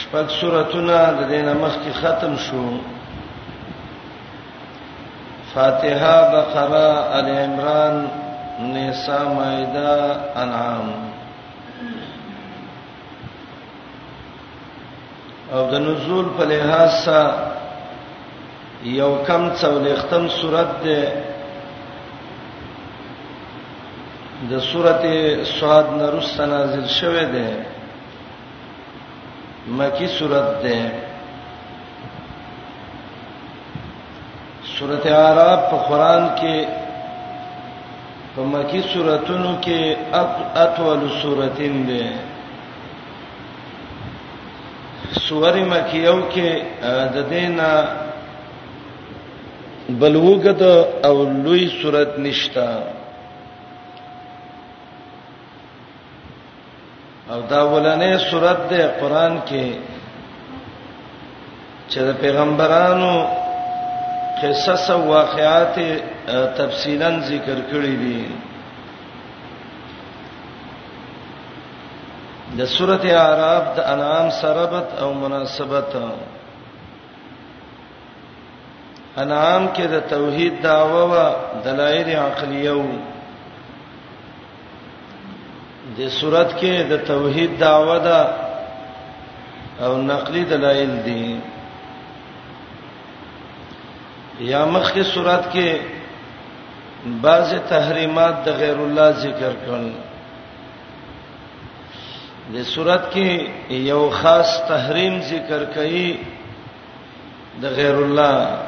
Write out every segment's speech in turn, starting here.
شپږ سوراتونه د دینه مخکې ختم شو فاتحه بقره ال عمران نساء مائده انعام او د نزول په لحاظ سره یو کم څولې ختم صورت ده د سورته صاد نرست نازل شوه ده مکی سورته ده سورته عرب په قران کې په مکی سوراتونو کې اطول سورتین ده سورې مکیو کې د دینه بل وګت او لوی صورت نشتا او دا ولنې صورت ده قران کې چې د پیغمبرانو قصص او واقعات تفصیلا ذکر کړی دي د سورته اعراف د انعام سره او مناسبت انعام کې د توحید داوا و دلایل عقلیه و د صورت کې د توحید داوا ده او نقلی دلایل دي یا مخکې صورت کې بعض تحریمات د غیر الله ذکر کړل د صورت کې یو خاص تحریم ذکر کړي د غیر الله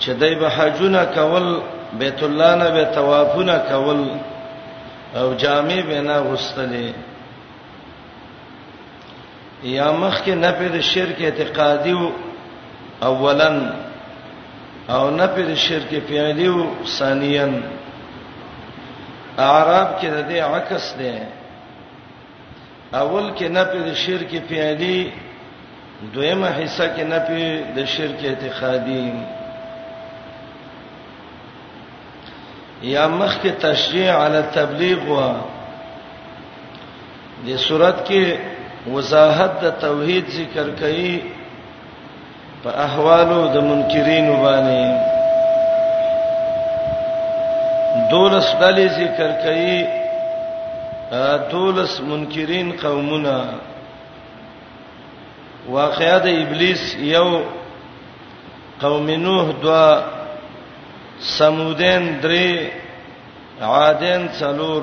چې دای به حجونه کول بیت الله نه به طوافونه کول او جامع به نه غوستلې یا مخ کې نه په شرک اعتقادي او اولن او نه په شرک فعلی او ثانیا اعراب کې د دې عکس دی اول کې نه په شرک فعلی دویمه حصہ کې نه په د شرک اعتقادي یا مخ کې تشریع علی تبلیغ وا د صورت کې وضاحت د توحید ذکر کړي په احوالو د منکرین باندې دولس دلی ذکر کړي دولس منکرین قومونه واقعا د ابلیس یو قوم نوح دوا سمودین درې عادین څلور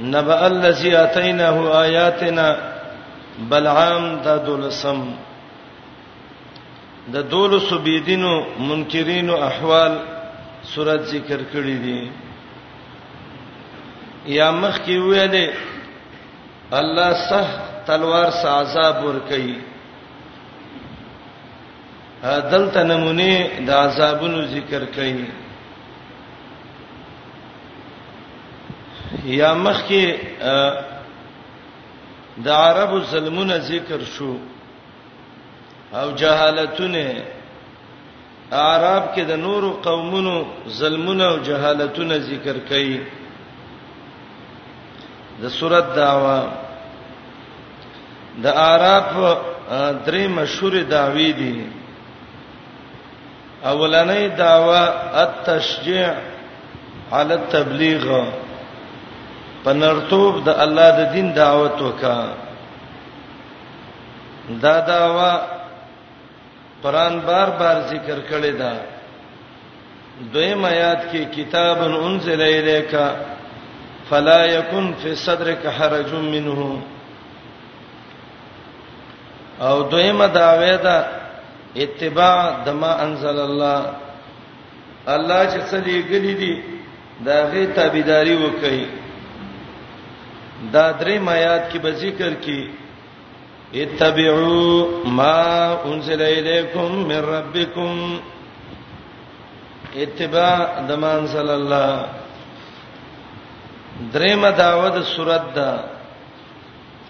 نبأ الذي اتيناه آياتنا بلعام دا دولسم د دولس بيدینو منکرینو احوال صورت ذکر کړی دي یا مخ کې ویلې الله صح تلوار سا عذاب ور کوي دلته نمونه د عذابونو ذکر کوي یا مخ کې د عربو ظلمونه ذکر شو او جهالتونه عرب کې د نورو قومونو ظلمونه او جهالتونه ذکر کړي د سورۃ داوا د عرب درې مشهور داوی دي اولنې داوا التشجيع على التبلیغ پنرتوب د الله د دین دعوت وکا دا داوا قران بار بار ذکر کړی دا دویم آیات کې کتاب انزل الیک فلا یکن فی صدرک حرج منه او دویمه داوی ده اتباع د ما انزل الله الله چې څه لګلې دي دا غي تابعداري وکړي دا درې آیات کې به ذکر کې اتبعوا ما انزل اليكم من ربكم اتباع د ما انزل الله درېمه داوود سورته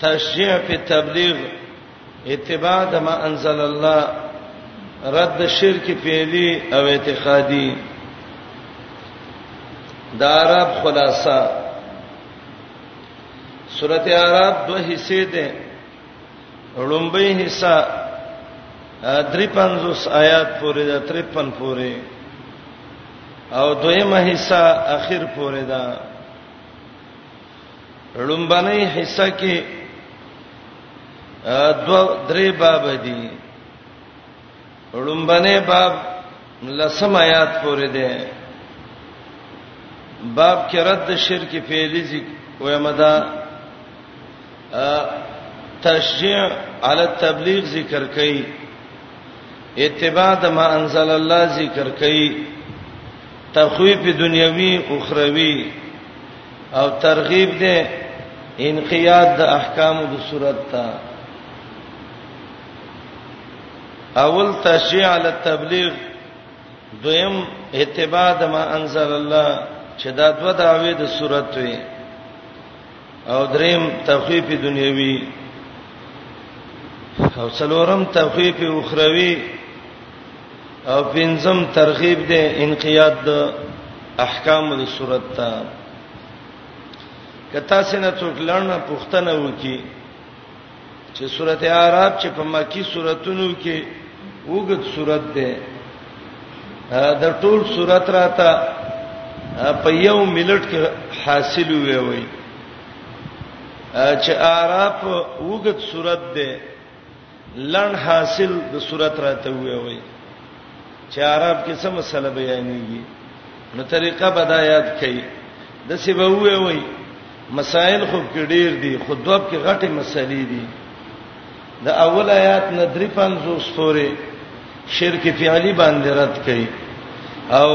تشجيع فی تبلیغ اتباع د ما انزل الله رد شرک فعلی او اعتقادی د عرب خلاصہ سورته عرب دوه حصے ده لومبۍ حصہ 35 آیات پورې ده 53 پورې او دویمه حصہ اخر پورې ده لومبنۍ حصہ کې دو درې باب دي لومبنه باب لسم آیات پورې ده باب کې رد شرک فعلی ذکر ومدا تشجيع على التبلیغ ذکر کړي اتباع د ما انزل الله ذکر کړي تخویف دنیوي او اخروی او ترغیب دی انقیاد د احکام د صورت ته اول تشریع علی التبلیغ دویم اتباع د ما انزل الله چې دا دوه دعوی د صورت وي او دریم تخفیف دنیوي او څلورم تخفیف اخروی او پنځم ترغیب دی انقیاد د احکام د صورت ته کتا سينه څوک لړنه پښتنه وکي چې سورته اعراف چې په مکی سوراتونو کې وګت صورت ده د ټول صورت راته په یو ملټ کې حاصل وي وي چې اعراف وګت صورت ده لن حاصل د صورت راته وی وی چې عرب کې څه مسله بیانېږي نو طریقه بدایات کوي د څه به وی وی مسائل خو کې ډیر دي خو دوب کې غټه مسلې دي د اول آیات نه درې پنځو ستوري شرک فعلی باندې رد کړي او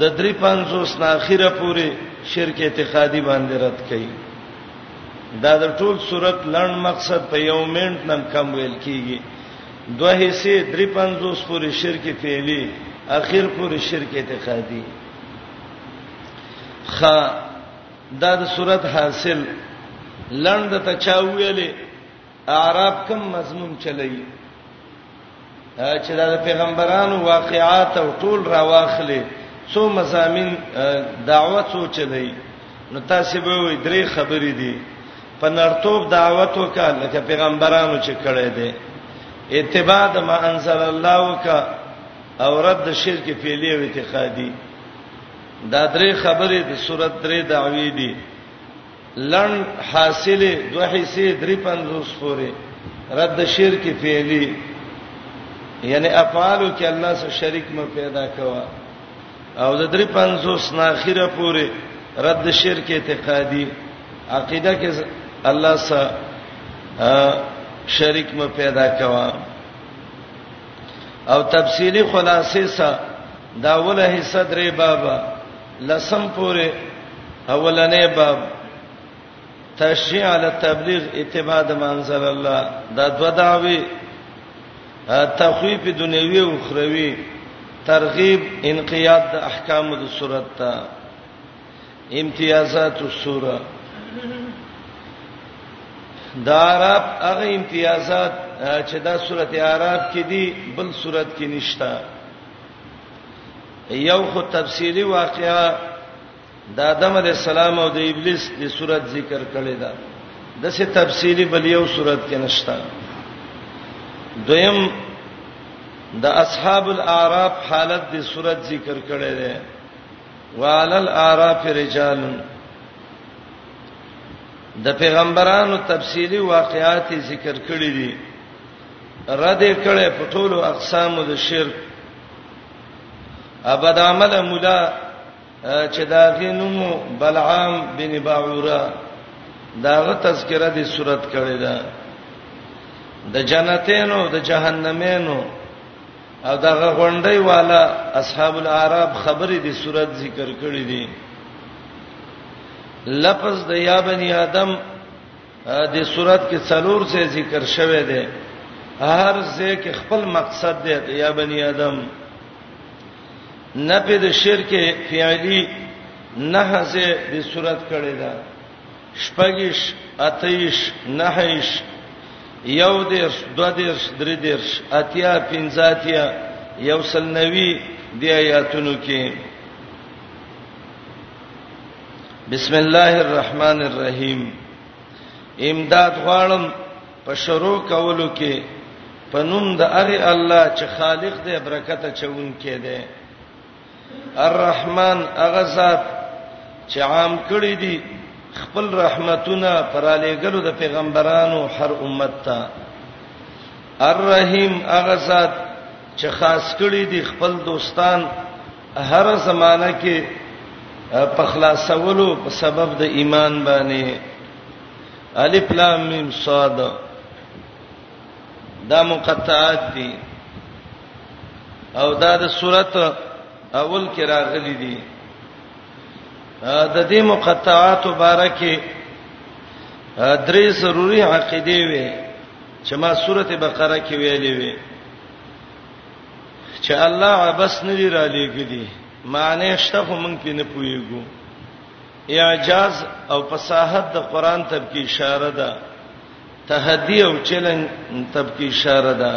د درې پنځو سناخیره پورې شرک اعتقادي باندې رد کړي دا د ټول صورت لړن مقصد په یو منټ نن کم ویل کیږي دوه حصے 350 پورې شرک فعلی اخر پورې شرک اعتقادي خ دا د صورت حاصل لړن د تچاویلې اعراب کم مضمون چلی چې دا د پیغمبرانو واقعات او ټول راواخلې څو مزامین دعوت څو چلی نو تاسو به وې درې خبرې دي په نړتوب دعوت وکړه لکه پیغمبرانو چې کړې دي اتباع د ما انزل الله وکړه او رد شرک پیلې او اعتقادي دا درې خبرې د صورت درې دعوی دي لنډ حاصل دوه حصے درې پنځوس پورې رد شرک فعلی یعنی افعالو کې الله سره شریک مې پیدا کوا او د درې پنځوس ناخره پورې رد شرک اعتقادي عقیده کې الله سره شریک مې پیدا کوا او تفصیلی خلاصې سره داوله حصہ درې بابا لسم پورې اولنې باب تشریع علی التبلیغ اتباع د منزل الله دا دو دعوی تخویف دنیوي او اخروی ترغیب انقیاد د احکام د صورت ته امتیازات السوره دا عرب هغه امتیازات چې دا سورته عرب کې دي بل سورته کې نشته یو خو تفصیلی واقعا د آدم علی السلام او د ابلیس د صورت ذکر کړی دا د څه تفصیلی بل یو صورت کې نشتا دویم د اصحاب الاعراف حالت د صورت ذکر کړی دی وعلى الاعراف رجال د پیغمبرانو تفصیلی واقعات ذکر کړی دي رد کړي په ټولو اقسامو د شرک ابد عمل مولا چې دا غینومو بلعام بن باعوره داغه تذکرہ د صورت کړي ده د جنتینو د جهنمینو او دغه غونډي والا اصحاب الاعراب خبرې د صورت ذکر کړي دي لفظ د یا بنی آدم د صورت کې څلور څه ذکر شوه دی هر څه کې خپل مقصد دی یا بنی آدم نفي د شرک فعلی نه څه د صورت کړي دا شپږش اتیش نهیش یو دیرش دو دیرش درې دیرش اتیا پنځاتیا یو سل نوی دی آیاتونو کې بسم الله الرحمن الرحیم امداد غواړم په شروع کولو کې په نوم د هغه الله چې خالق دی برکت چون کې دی الرحمن هغه ذات چې عام کړی دی خپل رحمتونه پر علیګلو د پیغمبرانو هر امت ته الرحیم هغه ذات چې خاص کړی دی خپل دوستان هره زمانہ کې په خلاصولو په سبب د ایمان باندې الف لام میم صاد دا مقطعات دي او دا د سورته اول کې راغلي دي د دې مقطعات مبارکه درې ضروری عقیده وي چې ما سورته بقره کې ویلې وي چې الله عبس نه دی را لېګلی معنی شته خو مونږ پې نه پويګو اعجاز او فصاحت د قران تب کې اشاره ده تحدی او چیلنج تب کې اشاره ده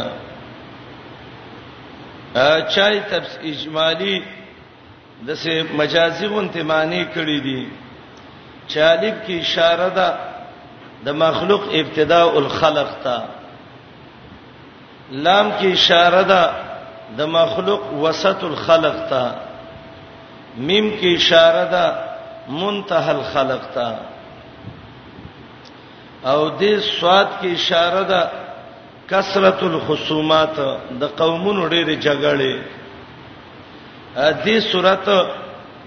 چای تب اجمالی د سه مجازي غونته معنی کړی دي چالیب کې اشاره ده د مخلوق ابتداء الخلق ته لام کې اشاره ده د مخلوق وسط الخلق ته میم کې اشاره ده منتهى الخلق ته او د سواد کې اشاره ده کثرت الخصومات د قومونو ډېرې جګړې دې صورت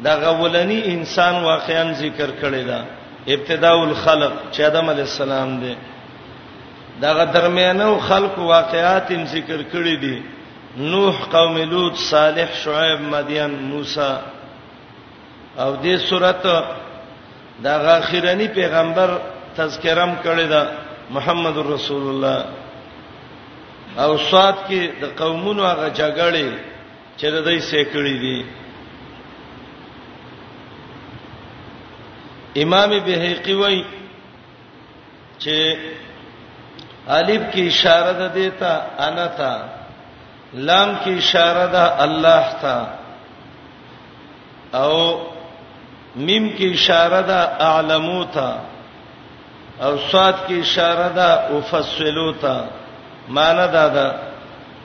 د غولنی انسان واقعا ذکر کړی دا ابتداء الخلق چې آدم علی السلام دی دغه درمیانو خلق واقعات هم ذکر کړی دي نوح قوم لوط صالح شعیب مدین موسی او دې صورت دغه اخیرنی پیغمبر تذکرم کړی دا محمد رسول الله او صاد کې د قومونو هغه جګړې چې د دوی سې کړې دي امام بهقي وایي چې الف کی اشاره ده دیتا انا تا لام کی اشاره ده الله تا او میم کی اشاره ده اعلمو تا او صاد کی اشاره ده افصلو تا معنا دا ده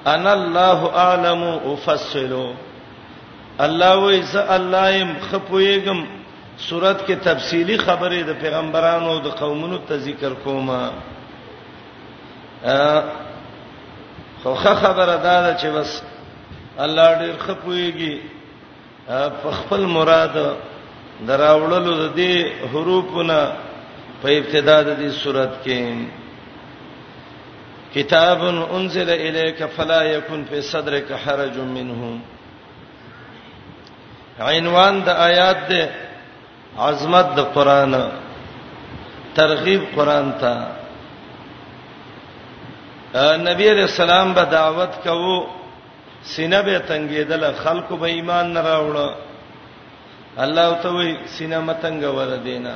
انا الله اعلم افصلو الله وې ز الله يم خپويګم سورت کې تفصیلی خبرې د پیغمبرانو او د قومونو ته ذکر کوم خو خه خبره دا ده چې بس الله ډېر خپويږي په خپل مراد دراوړلو د دې حروفونه په ابتدا د دې صورت کې کتاب انزل الیک فلا یکن فی صدرک حرج منه عنوان د آیات دی عظمت د قران ترغیب قران ته نبی علیہ السلام به دعوت کوو سینه به تنگیدل خلکو به ایمان نه راوړ الله ته وی سینه متنګ ور دینه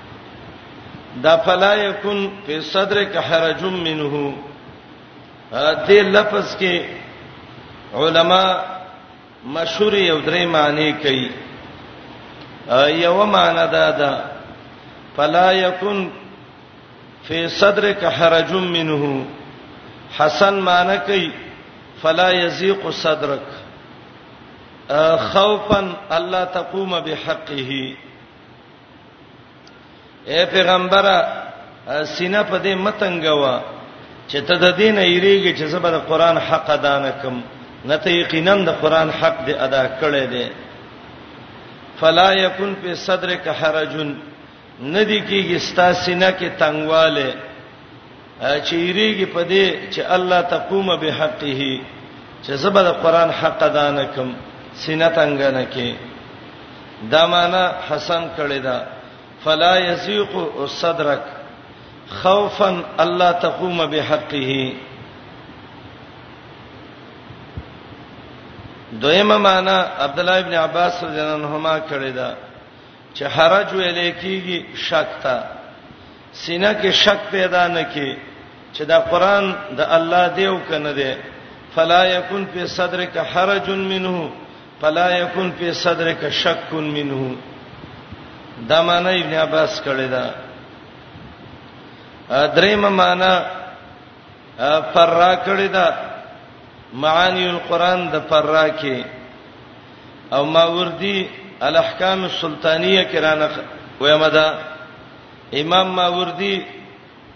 دا فلا یکن فی صدرک حرج منه دې لفظ کې علما مشهور یو درې معنی کوي یو معنی دا ده فلا یکن فی صدرک حرج منه حسن معنی کوي فلا یزیق صدرک خوفا الله تقوم بحقه اے پیغمبر سینه په دې متنګوا چې ته د دین ایریږي چې زبر قرآن حق ادا نکم نه ته یقینا د قرآن حق دې ادا کړی دی فلا یکن فی صدرک حرجن ندی کیږي ستا سینه کې تنگواله چې یریږي په دې چې الله تقوم به حقه چې زبر قران حق دان کوم سینه تنگ نه کې دا معنا حسن کړی دا فلا یسیق صدرک خوفا الله تقوم به حقه دویمه معنا عبد الله ابن عباس رضی الله عنهما کړی دا چې حرج ویلې کیږي شک ته سینه کې شک پیدا نه کی چې دا قران د الله دی او کنه دی فلا یکن فی صدرک حرج منه فلا یکن فی صدرک شک منه دا معنی ابن عباس کړی دا دریم معنی فرا کړی دا معانی القرآن د فرا کې او ماوردی الاحکام السلطانیه کرانه ویمدا امام ماوردی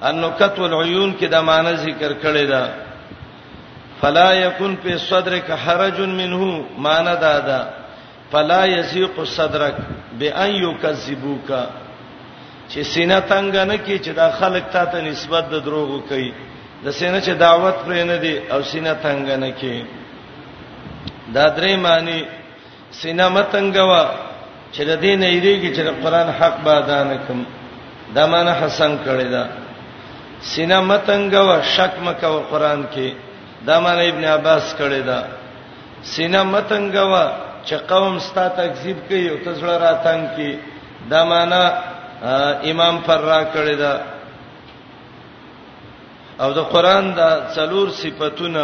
النکت والعیون کې دا معنی ذکر کړی دا فلا یکن فی صدرک حرج منه معنی دا ده فلا یسیق صدرک بان یکذبوک چې سینه تنگ نه کی چې دا خلک تا ته نسبت د دروغو کوي د سینه چې دعوت پرې نه دی او سینه تنگ نه کی دا درې معنی سینه متنګوا چې د دې نه یریږي چې د قران حق به ادا نکم دا معنی حسن کړی دا سینه متنګوا شک مکه او قران کې دا معنی ابن عباس کړی دا سینه متنګوا چې قوم ستا تکذیب کوي او تزړه راتنګ کی دا معنی امام فرا کړی دا او د قران دا څلور صفاتونه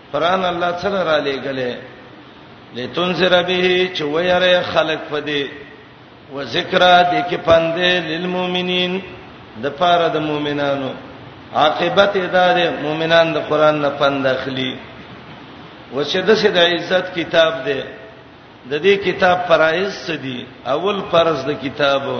قران الله څنګه را لېګلې لتنذر به چې ويره خلق پدې و ذکر دې کې پندې للمؤمنین د پاره د مؤمنانو عاقبت ادا دې مؤمنان د قران نه پند اخلي وسیده سید عزت کتاب دې د دې کتاب فرایض څه دي اول فرض د کتابو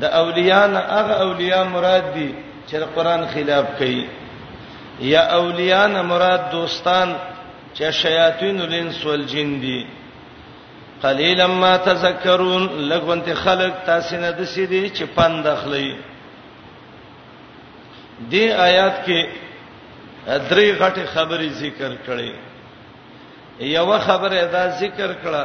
د اولیاء نه هغه اولیاء مراد دي چې د قران خلاف کوي یا اولیاء نه مراد دوستان چې شیاطین الانس والجن دي قلیلا ما تذکرون لګونته خلق تاسو نه د سیدی چې پند اخلي دې آیات کې درې غټه خبرې ذکر کړې یو خبره دا ذکر کړه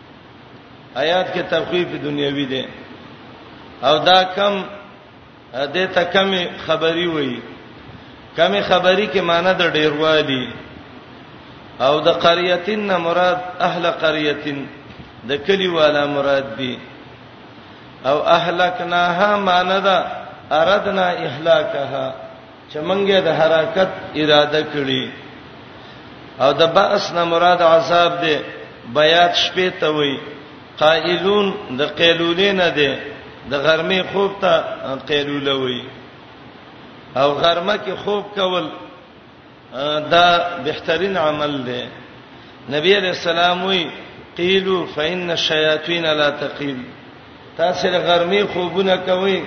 آیات کې تخفیف دنیوي دی او دا کم د ته کمی خبري وای کمی خبري کې معنی د ډیروالی او د قريهتين نه مراد اهل قريهتين د کلی والا مراد دي او اهلکناها معنی دا اردنا اهلاکها چې مونږه د حرکت اراده کړی او د باس نه مراد عذاب دی بیات شپې ته وای قائلون د قیلولې نه دی د غرمې خوب ته قیلوله وای او غرمه کې خوب کول دا بهترین عمل دی نبی علیہ السلام وی قیلو فإن الشیاطین لا تقیل تاسو د غرمې خوبونه کوئ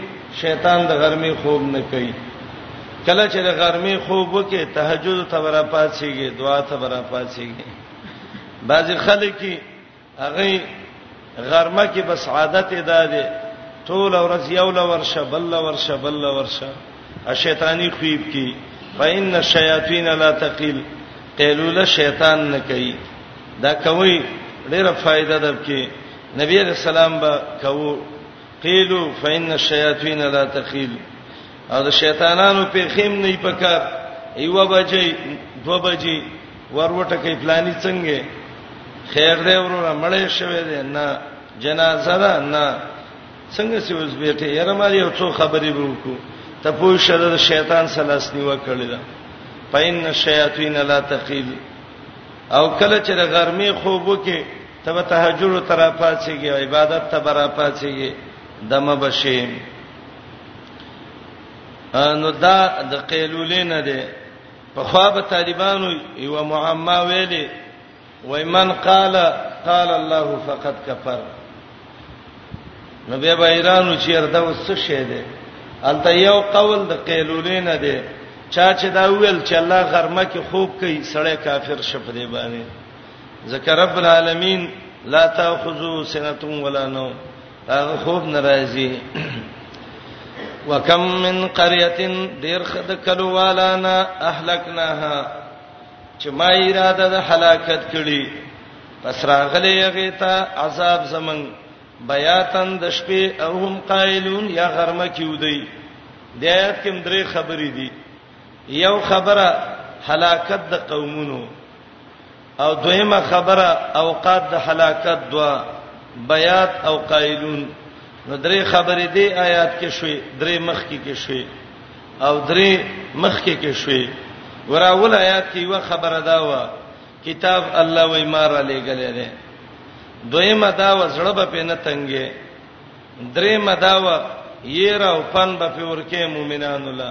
شیطان د غرمې خوب نه کوي کله چې د غرمې خوب وکي تهجد ته برا پاتېږي دعا ته برا پاتېږي بعضی خلک هغه غرمه کې بس عادت ادا دي ټول ورځ یو لور شبل لور شبل لور شه شیطانی خویب کی فإن الشیاطین لا تقیل قیلوله شیطان نه کوي دا کوي ډیره فائدہ ده کې نبی علیہ السلام به کوو قیلو فإن الشیاطین لا تقیل او د شیطانانو په خیم نه پکار ایو بجې دو بجې وروټه کې پلاني څنګه خیر دی وروره مړې شوې ده نه جنازه ده نه څنګه چې اوس بیٹه یاره ما یو څو خبرې وکړو ته پوه شره د شیطان سلاس نیو کړی دا پاین شیاطین لا تقیل او کله چې د غرمې خوب وکي ته به تهجد تر پاتېږي عبادت ته بر پاتېږي دمه بشي نو دا د قیلولې نه ده په خوا به طالبانو یو معما ویلې وای من قال قال الله فقد كفر نو به ایرانو چې اردا وسه شه ده الته یو قول د قیلولې نه ده چا چې دا ویل چې الله غرمه کې خوب کوي سړی کافر شپ دی باندې ځکه رب العالمین لا تاخذو سنتم ولا نو هغه خوب ناراضي وکم من قريه دیر خد کلو والانا اهلکناها چې ما اراده د هلاکت کړي پس راغلی هغه ته عذاب زمنګ بیاتن د شپې او هم قائلون یا غرمه کیودی د آیات کې درې خبرې دي یو خبره هلاکت د قومونو او دویمه خبره اوقات د هلاکت دوا بیات او قائلون نو درې خبرې دی آیات کې شوې درې مخ کې کې شوې او درې مخ کې کې شوې وراول آیات کې یو خبره دا و کتاب الله وای مار علی غلې ده دویمه دا و زړه به پینې تنګې درې مداوه یې را او پن به پور کې مؤمنانو لا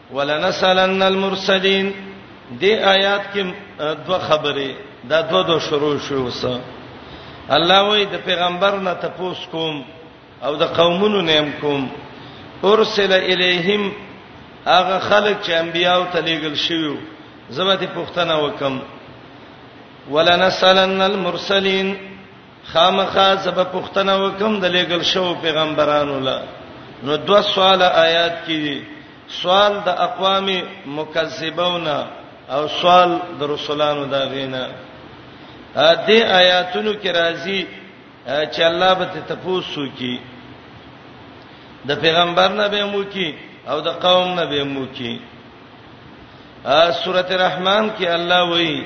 ولنسلن المرسلین دې آیات کې دوه خبرې دا دوه دوه شروع شو وسه الله وای د پیغمبر نه تپوس کوم او د قومونو نیم کوم ارسل الیہم هغه خلک چې انبیاو ته لیږل شوی زبته پښتنه وکم ولنسلن المرسلین خامخا زب پختنه وکم د لګل شو پیغمبرانو لا نو دو سوال آیات کې سوال د اقوام مکذبونا او سوال د رسولانو دا غینا ا دې آیاتونو کې راځي چې الله به ته تپوسو کی د پیغمبر نه به مو کی او د قوم نه به مو کی ا سورته رحمان کې الله وایي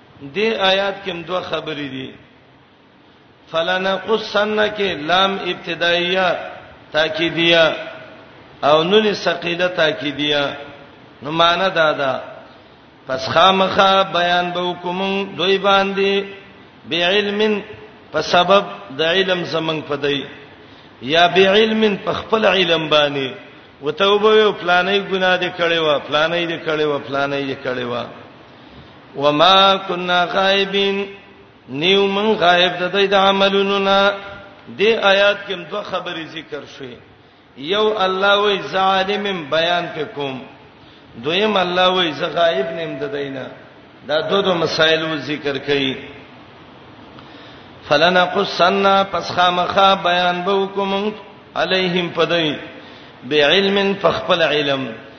دې آیات کې دوه خبرې دي فلنقصن کې لام ابتدائیه تاکیدیه او نون ثقيله تاکیدیه نو معنا دا ده پس خامخه بیان به کوم دوی باندې بعلم په سبب د علم زمنګ پدای یا بعلم په خپل علم باندې وتوبه او پلانې ګناه دې کړې و پلانې دې کړې و پلانې دې کړې و وما كنا غائبين نیو من غائب د دې د عملونو نه د آیات کې دوه خبرې ذکر شوې یو الله وی ظالم بیان ته کوم دویم الله وی ز غائب نیم د دینه دا دوه دو مسائل و ذکر کړي فلنا قصنا پس خامخا بیان به کوم علیهم پدای بعلم فخپل علم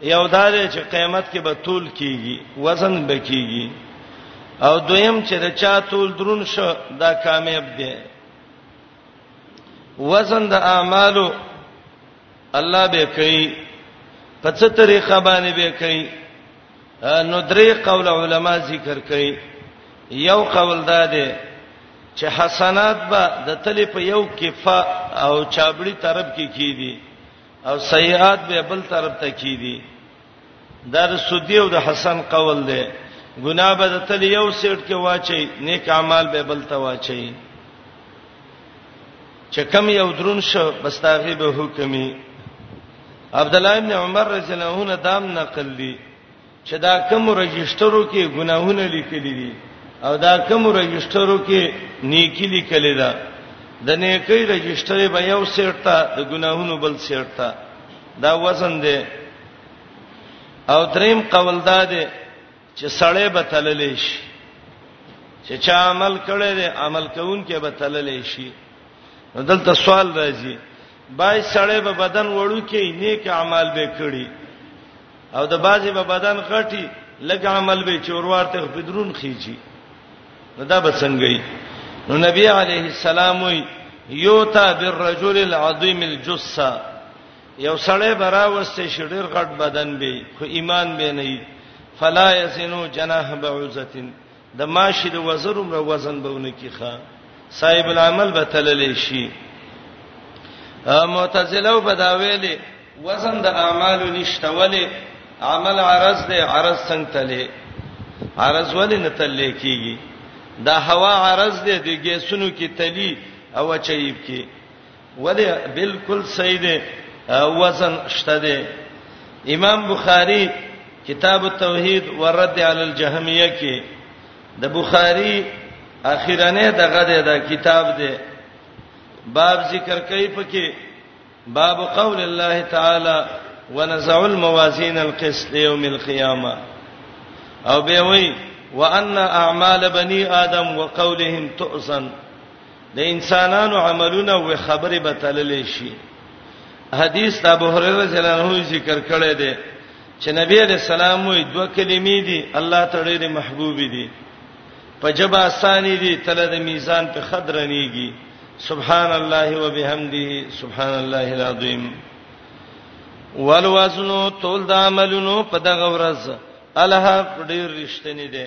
یو دا دی چې قیامت کې به تول کیږي وزن به کیږي او دویم چې د چا تول درون شو دا کامیاب دی وزن د اعمالو الله به کوي په څه طریقه باندې به کوي نو درې قول علما ذکر کوي یو قول دا دی چې حسنات به د تلې په یو کفه او چابړي طرف کې کی کیږي او سیئات به بل طرف ته کیدي دا د سودی او د حسن قول دی ګناه به د تل یو سیټ کې واچي نیک اعمال به بل ته واچي چې کم یو درون شو بس تاغي به حکمي عبد الله ابن عمر رضی الله عنه دام نقل دي چې دا کوم رجسټرو کې ګناهونه لیکلي دي او دا کوم رجسټرو کې نیکی لیکلي ده د نیکی رجسټر به یو سیټ ته د ګناهونو بل سیټ ته دا وزن دی او دریم قول دا دی چې سړی به تللې شي چې چا عمل کړی دی عمل کوون کې به تللې شي نو دلته سوال راځي بعض سړی به بدن وړو کې نیک اعمال به کړي او د بعضی به بدن غټي لګ عمل به چوروار ته بدرون خيږي نو دا به څنګه وي نو نبی عليه السلام وي یوتا بالرجل العظیم الجثه یو سړی براوسته شډیر غټ بدن به خو ایمان به نه وي فلا یسنو جناح بعوزتن د ماشي د وزر عمر وزن به ونکي ښا صاحب العمل به تللې شي معتزله او بداویلې وزن د اعمالو نشته ولې عمل عرض دی عرض څنګه تلې عرض ولې نه تلې کیږي دا هوا عرض دی د ګیسونو کې تلی او چایب کې ولی بالکل صحیح دی وزن شته دی امام بخاری کتاب التوحید ورد علی الجهمیه کې د بخاری اخیرنه دغه دی دا کتاب دی باب ذکر کوي پکې باب قول الله تعالی ونزع الموازين القسط ليوم القيامه او به وی وان اعمال بني ادم وقولهم تؤسن د انسانانو عملونه او خبره به تللې شي حدیث د ابو هريره رضی الله عنه ذکر کړی دی چې نبی علیہ السلام وی دوه کلمې دي الله تعالی دې محبوب دي په جبا اسانی دي تل د میزان په خدر نیږي سبحان الله وبحمده سبحان الله العظیم والوزن تول د عملونو په دغه ورځ الها ډیر رښتینی دی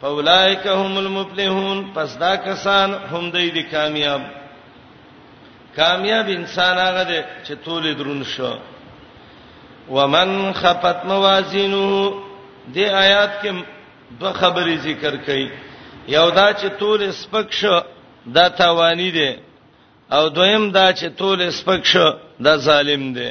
فاولائک هم المفلحون پس دا کسان هم دی دي کامیاب کامیاب انسان هغه دی چې تولې درون شو ومن خفت موازینه دې آیات کې دوه خبرې ذکر کړي یو دا چې تولې سپک شو دا تاوانی دی او دویم دا چې تولې سپک شو دا ظالم دی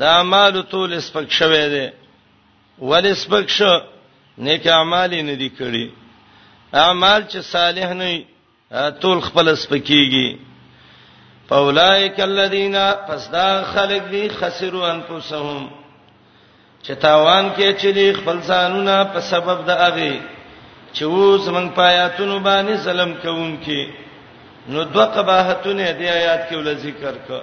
دا مال تول سپک شوه دی ول سپک شو نیک اعمال نه دي کړی اعمال چې صالح نه تول خپل سپکیږي فاولائک الذین پس دا خلق دی خسروا انفسهم چې تاوان کې چلی خپل ځانونه په سبب د اغه چې و زمنګ پایاتونو باندې ظلم کوونکې نو دوه قباحتونه دی آیات کې ول ذکر کړه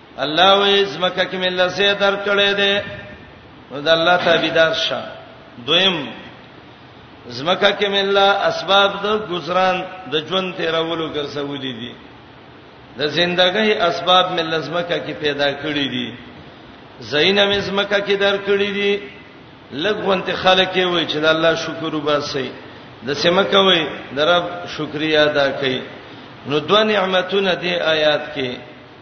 الله وې زمکه کې مله سي در کړې ده نو د الله تابعدار شه دویم زمکه کې مله اسباب د گزاران د ژوند تیرولو ګرځولې دي د زندګۍ اسباب مې لزمکه کې پیدا کړې دي زینه مې زمکه کې در کړې دي لګونت خلک وي چې د الله شکر وباسي د سمکه وي د رب شکریا ادا کوي نو دوه نعمتونه دي آیات کې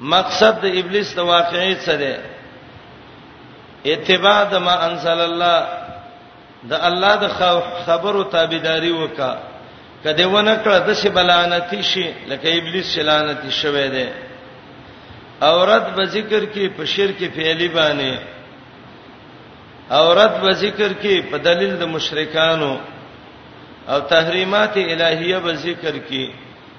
مقصد د ابلیس د واقعي څه دی اتباع د ما انزل الله د الله د خبرو تابعداري وکا کله ونه کړه د څه بلانتی شي لکه ابلیس شلانتی شوه دی اورت به ذکر کې په شرک فعلی باندې اورت به ذکر کې په دلیل د مشرکانو او تحریمات الہیه به ذکر کې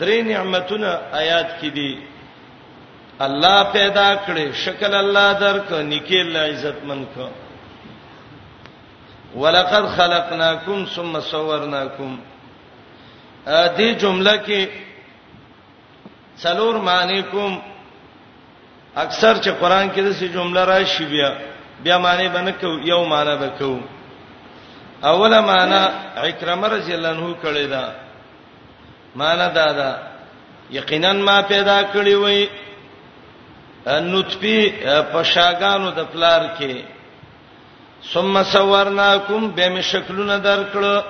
درې نعمتونه آیات کې دي الله پیدا کړي شکل الله درک نکي الله عزت من کو ولقد خلقناکم ثم صورناکم ا دې جمله کې څلور معنی کوم اکثر چې قران کې داسې جمله راشي بیا بیا معنی بنکو یو معنی بکو اوله معنی اکرم رضی الله عنه کړی دا معنا دا ده یقینا ما پیدا کړی وای نطفه په شاګانو د پلار کې ثم صورناکم به می شکلونه درکړو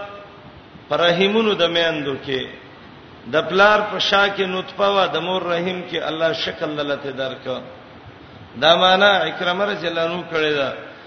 پرهیمونو د میندو کې د پلار په شا کې نطفه وا د مور رحم کې الله شکل لته درک دا معنا اکرم رضی الله عنه کړی دا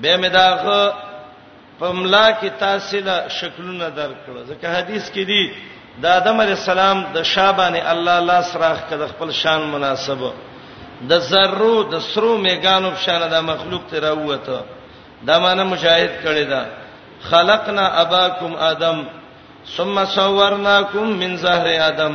به مې داغه په ملا کې تاسله شکلونه درکړه ځکه حدیث کې دی د آدم علی السلام د شابانه الله لا سراخ کده خپل شان مناسب د زرو د سرو میګانو په شان د مخلوق ته راوته دا معنی مشاهد کړی دا خلقنا اباکم ادم ثم صورناکم من زهر ادم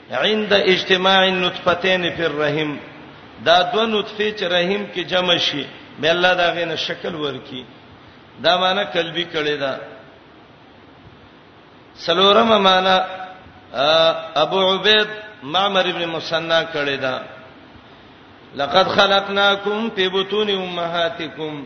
عند اجتماع النطفتين في الرحم دا دو نطفه چې رحم کې جمع شي به الله دا غینه شکل ورکی دا معنی قلبی کړي دا سلورم معنی ابو عبید معمر ابن مسنا کړي دا لقد خلقناکم فی بطون امهاتکم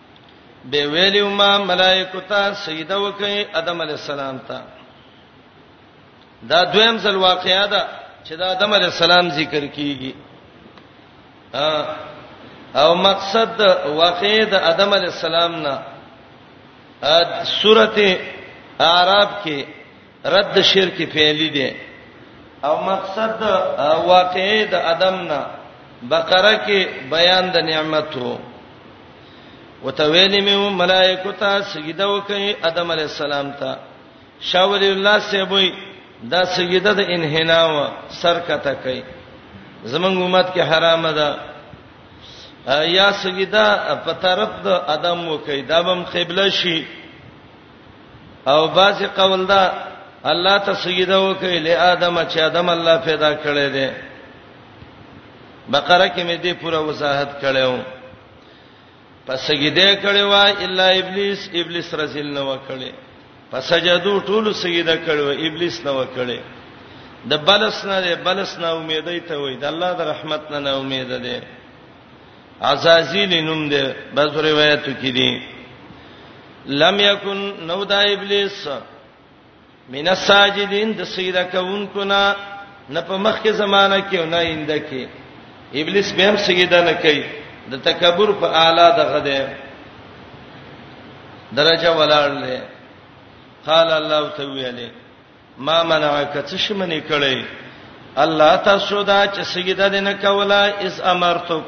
به ویلو ما ملائکه ته سجده وکي ادم علی السلام ته دا دویم ځل واقعیا ده چې دا ادم علی السلام ذکر کیږي او مقصد واقع د ادم علی السلام نه سورته اعراف کې رد شرک فعلی دی او مقصد واقعي د ادم نه بقره کې بیان د نعمتو وتویلی مې ملائکه ته سجده وکړي ادم علی السلام ته شاور الله سیبوی دا سجده د انحنا و سر کته کوي زمنګ امت کې حرام ده یا سجده په طرف د ادم وکړي دا بم قبله شي او بعضی قول دا الله ته سجده وکړي له ادم چې ادم الله پیدا کړی دی بقره کې مې دې پوره وضاحت کړو پس سجده کړي وا الا ابلیس ابلیس رزل نه وکړي پس سجدو ټول سجده کړي وا ابلیس نه وکړي د بلس نه بلس نه امیدې ته وای د الله د رحمت نه نه امید ده عزازیل نوم دی بعض روایتو کې دی لم یکن نو دا ابلیس من الساجدین د سجده کوونکو نه نه په مخ کې زمانہ کې او نه اینده کې ابلیس به هم سجده نه کوي د تکبر په اعلی دغه دی درجه ولړلې قال الله تعالی ما منعک څه شي منې کړي الله تاسو دا چې سجده دې نه کوله اس امرتک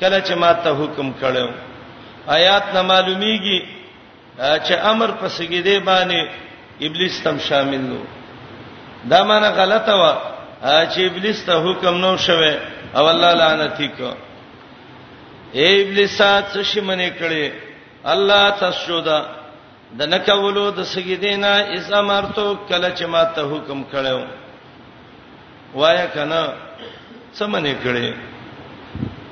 کله چې ما ته حکم کړو آیات نه معلومیږي چې امر په سجده باندې ابلیس تم شامل نو دا معنی غلطه و چې ابلیس ته حکم نو شوه او الله لعنتی کو اے ابلیس څه شي منې کړي الله تسجد د نکولو د سجدینا اس امرتو کله چې ما ته حکم کړو وایا کنه څه منې کړې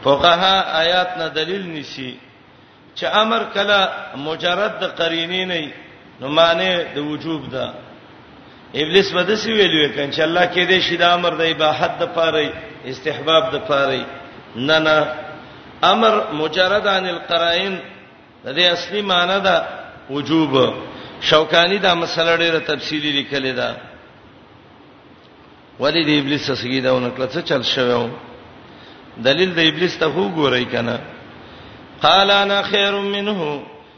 فقها آیات نه دلیل نسی چې امر کله مجرد د قرینې نه نو معنی د وجوب ده ابلیس به دسی ویلو کین چې الله کې دې شي د امر د اباحت د پاره استحباب د پاره نه نه امر مجرد عن القرائن د دې اصلي معنی ده وجوب شوکانی دا مسله ډیره تفصیلی لیکلې ده ولې د ابلیس سګی دا ونکړه څه چل شوو دلیل د ابلیس ته وګورئ کنه قال انا خير منه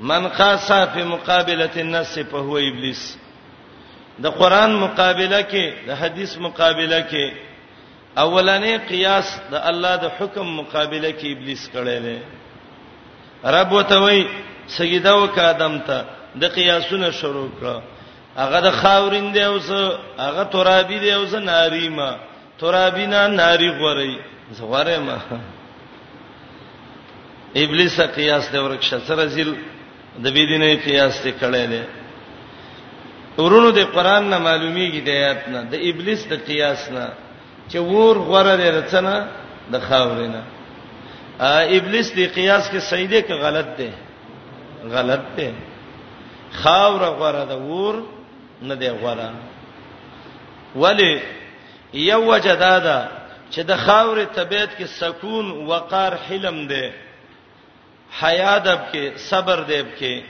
من قاسا فی مقابله النص فهو ابلیس د قران مقابله کې د حدیث مقابله کې اولنې قیاس د الله د حکم مقابله کې ابلیس کړی دی رب وتوي سیدا وک ادم ته د قیاسونه شروع کړه هغه د خاورین دی اوس هغه ترابی دی اوس ناریما ترابی نه ناری غوري زه غوره ما ابلیس قیاس دی ورکشه سره ځل د بی دینه قیاس ته کړه دی ورونو د قران نه معلومیږي د آیات نه د ابلیس د قیاس نه چې ور غره دی رچنه د خاورې نه ابلیس دی قیاس کې صحیح دی که غلط دی غلط دی خاور غره د ور نه دی غوړه ولی یو وجه دا ده چې د خاورې طبيعت کې سکون وقار حلم دی حیا دب کې صبر دیب کې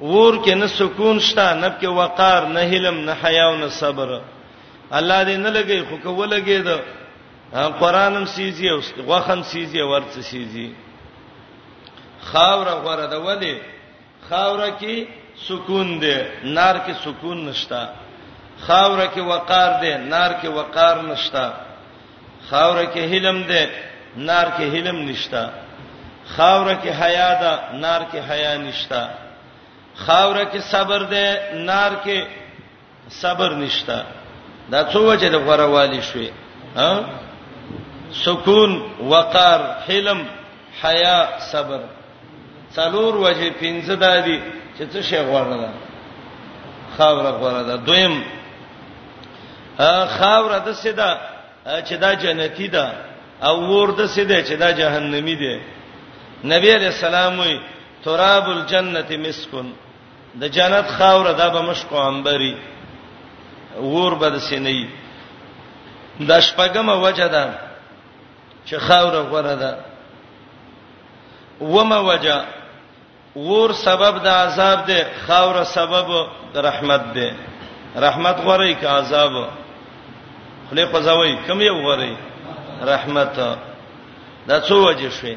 ور کې نه سکون شته نه کې وقار نه حلم نه حیا او نه صبر الله دې نه لګي خو کو ولګي دا قران هم سيزي او غوخم سيزي ورڅ سيزي خاور غره د ولي خاوره کې سکون دی نار کې سکون نشتا خاوره کې وقار دی نار کې وقار نشتا خاوره کې حلم دی نار کې حلم نشتا خاوره کې حیا ده نار کې حیا نشتا خاوره کې صبر دی نار کې صبر نشته دا څو وجه د غره والی شوي ها سکون وقار حلم حیا صبر څلور وجه پنځه دادی چې څه شی غوړه ده خاور غوړه ده دویم خاور د سیدا چې دا جنتی ده او ور د سیدا چې دا جهنمی ده نبی علیہ السلام وی تراب الجنه مسکن د جنت خاور دا به مشکو انبري ور بد سینې د شپګمه وجه ده چې خاور غره ده ومه وجه ور سبب د عذاب ده خاور سبب د رحمت ده رحمت غره کې عذاب خلې قزاوي کم یو غره رحمت دا څو وجه شوي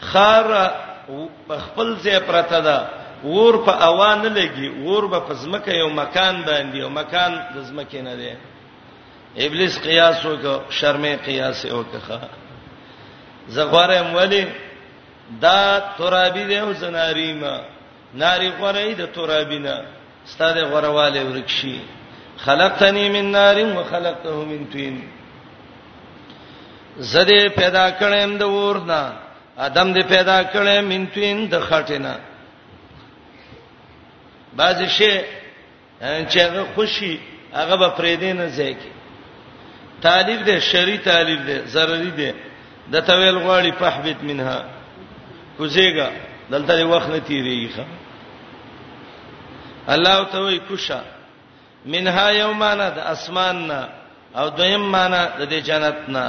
خار په خپل ځای پرته ده ور په اوان نه لګي ور به په زمکه یو مکان باندې یو مکان د زمکه نه دی ابلیس قیاس وکړ شرمې قیاس وکړه زغوارم ولی دا ترابی دی او زناریما ناری غره د ترابینا ستاده غرواله ورک شي خلقتنی من نار و خلقته من طین زده پیدا کړم د ورنا ادم دې پیدا کړم من طین د خټینا بعضی شی چې هغه خوشي هغه به پرې دې نه ځای کې تعلیف دې شری تعلیف دې ضروري دې د تویل غواړي فحبت منها کوزیګه دلته وخت نه تیریږي ښا الله ته وی کوشا منها یومانا د اسمان نه او دویم معنا د دې جنت نه